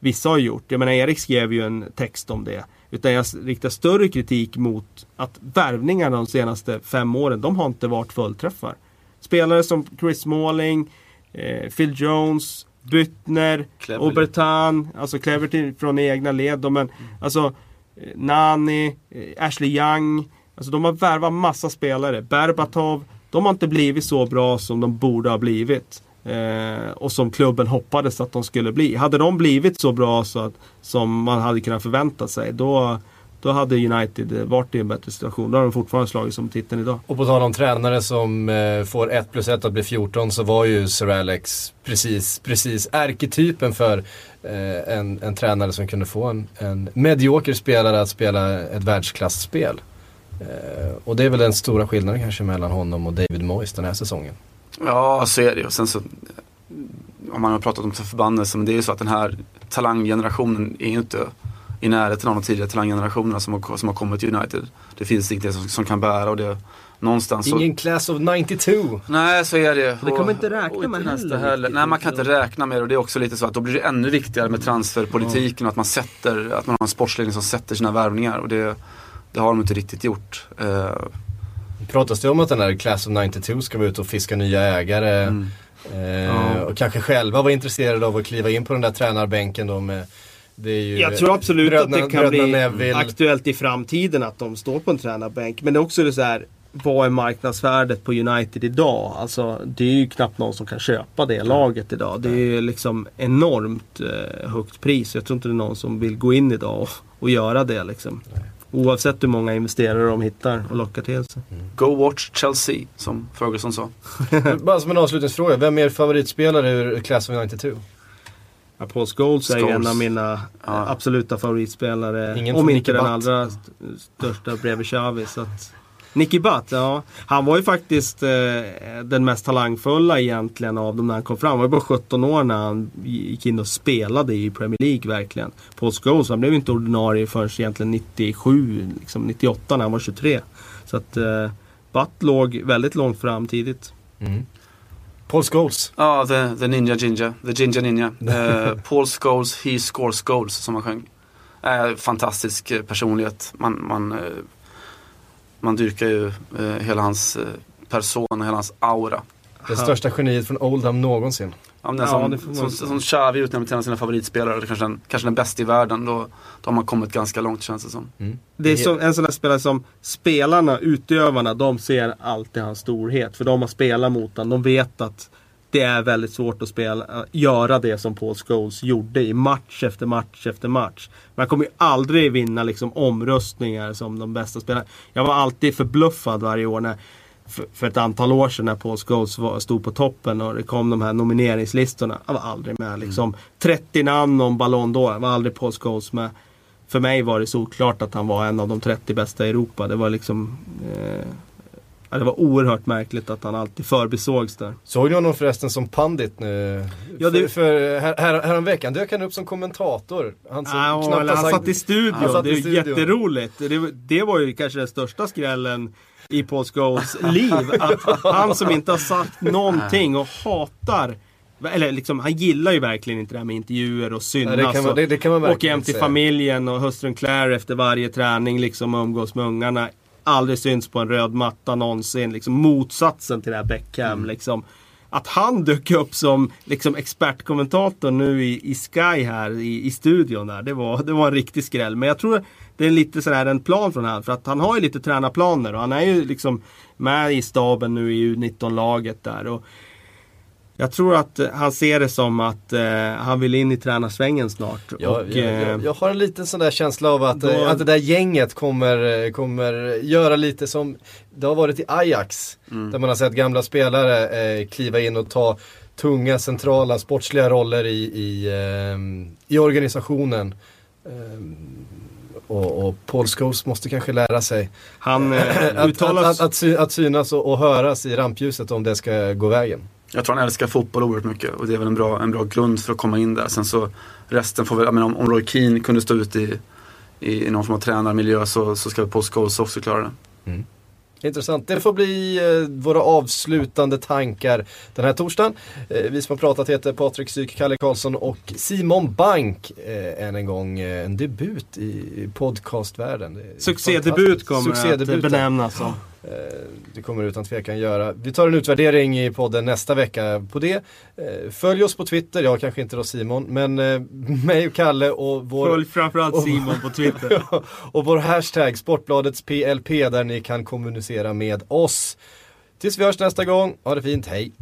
vissa har gjort. Jag menar Erik skrev ju en text om det. Utan jag riktar större kritik mot att värvningarna de senaste fem åren, de har inte varit fullträffar. Spelare som Chris Smalling, eh, Phil Jones, Byttner, Obertan, alltså Cleverty från egna led. Men, mm. Alltså eh, Nani, eh, Ashley Young. Alltså de har värvat massa spelare. Berbatov. De har inte blivit så bra som de borde ha blivit. Eh, och som klubben hoppades att de skulle bli. Hade de blivit så bra så att, som man hade kunnat förvänta sig då, då hade United varit i en bättre situation. Då har de fortfarande slagit som titeln idag. Och på tal om tränare som eh, får 1 plus 1 att bli 14 så var ju Sir Alex precis, precis ärketypen för eh, en, en tränare som kunde få en, en medioker spelare att spela ett världsklasspel. Eh, och det är väl den stora skillnaden kanske mellan honom och David Moyes den här säsongen. Ja, så är det ju. Sen så, om man har pratat om förbannelse, men det är ju så att den här talanggenerationen är ju inte i närheten av de tidigare talanggenerationerna som har, som har kommit till United. Det finns inget som, som kan bära och det någonstans så... Ingen class of 92. Nej, så är det. Det kan man inte räkna och med inte heller riktigt, Nej, man kan inte räkna med det och det är också lite så att då blir det ännu viktigare med transferpolitiken och att man sätter, att man har en sportsledning som sätter sina värvningar och det, det har de inte riktigt gjort. Eh, Pratas det om att den här class of 92 ska vara ute och fiska nya ägare? mm. Eh, Och kanske själva vara intresserade av att kliva in på den där tränarbänken då med det är ju Jag tror absolut bröderna- att det kan bli Neville. aktuellt i framtiden att de står på en tränarbänk. Men det är också det så här, vad är marknadsvärdet på United idag? Alltså, det är ju knappt någon som kan köpa det laget idag. Det är ju liksom enormt eh, högt pris. Jag tror inte det är någon som vill gå in idag och, och göra det. Liksom. Oavsett hur många investerare de hittar och lockar till sig. Go watch Chelsea, som Ferguson sa. Bara som en avslutningsfråga, vem är er favoritspelare ur class of 92? Ja, Paul Scholes är Scholes. en av mina Ja. absoluta favoritspelare. Ingen om inte den allra st- största bredvid Xavi. Så att... Nicky Butt, ja. Han var ju faktiskt eh, den mest talangfulla egentligen av dem när han kom fram. Han var ju bara 17 år när han gick in och spelade i Premier League verkligen. Paul Scholes, han blev inte ordinarie förrän egentligen 97, liksom 98 när han var 23. Så att eh, Butt låg väldigt långt fram tidigt. Mm. Paul Scholes. Ja, the, the Ninja Ginger. The Ginger Ninja. Eh, Paul Scholes, He Scores Goals, som han sjöng. Eh, fantastisk eh, personlighet. Man, man, eh, man dyrkar ju eh, hela hans eh, person, hela hans aura. Det största geniet från Oldham någonsin. Ja, men den Ja, som, som, som Xavi utnämner till en av sina favoritspelare, eller kanske den, kanske den bästa i världen, då, då har man kommit ganska långt känns det som. Det är som, en sån där spelare som spelarna, utövarna, de ser alltid hans storhet. För de har spelat mot honom. De vet att det är väldigt svårt att spela, göra det som Paul Scholes gjorde i match efter match efter match. Man kommer ju aldrig vinna liksom omröstningar som de bästa spelarna. Jag var alltid förbluffad varje år när för, för ett antal år sedan när Paul Scholes var, stod på toppen och det kom de här nomineringslistorna. Jag var aldrig med liksom. 30 namn om Ballon d'Or, var aldrig Paul Scholes med. För mig var det solklart att han var en av de 30 bästa i Europa. Det var liksom... Eh, ja, det var oerhört märkligt att han alltid förbisågs där. Såg ni honom förresten som pandit nu? Ja, det- För, för här, här, häromveckan dök han upp som kommentator. Han som Ja, han sagt- satt i studion. Han satt det är studion. jätteroligt. Det, det var ju kanske den största skrällen i Paul Scholes liv. Att han som inte har sagt någonting och hatar eller liksom, han gillar ju verkligen inte det här med intervjuer och synas. Nej, det kan man- och det- det kan man åker verkligen hem till säga. familjen och hustrun Claire efter varje träning liksom och umgås med ungarna. Aldrig syns på en röd matta någonsin. Liksom motsatsen till det här Beckham. Mm. Liksom. Att han dök upp som liksom, expertkommentator nu i, i Sky här i, i studion där. Det var, det var en riktig skräll. Men jag tror det är lite sådär en plan från han. För att han har ju lite tränarplaner och han är ju liksom med i staben nu i U19-laget där. Och jag tror att eh, han ser det som att eh, han vill in i tränarsvängen snart. Ja, och, jag, eh, jag, jag har en liten sån där känsla av att, Då- eh, att det där gänget kommer, eh, kommer göra lite som det har varit i Ajax. Där man har sett gamla spelare eh, kliva in och ta tunga centrala sportsliga roller i, i, ehm, i organisationen. Och, och Paul Scholes måste kanske lära sig han eh, att, att, uttalar att, att, att synas och, och höras i rampljuset om det ska gå vägen. Jag tror han älskar fotboll oerhört mycket och det är väl en bra, en bra grund för att komma in där. Sen så resten får väl, jag menar, om, om Roy Keane kunde stå ut i, i, någon form av tränarmiljö så, så ska väl Paul Scholes också klara det. Intressant. Det får bli eh, våra avslutande tankar den här torsdagen. Eh, vi som har pratat heter Patrik Syk, Kalle Karlsson och Simon Bank. Eh, än en gång en debut i podcastvärlden. Succédebut kommer det att benämnas som. Eh, Det kommer utan tvekan göra. Vi tar en utvärdering i podden nästa vecka på det. Eh, Följ oss på Twitter, jag kanske inte då Simon, men eh, mig och Kalle och vår Följ framförallt och- Simon på Twitter. och vår hashtag Sportbladets PLP där ni kan kommunicera med oss. Tills vi hörs nästa gång, ha det fint, hej!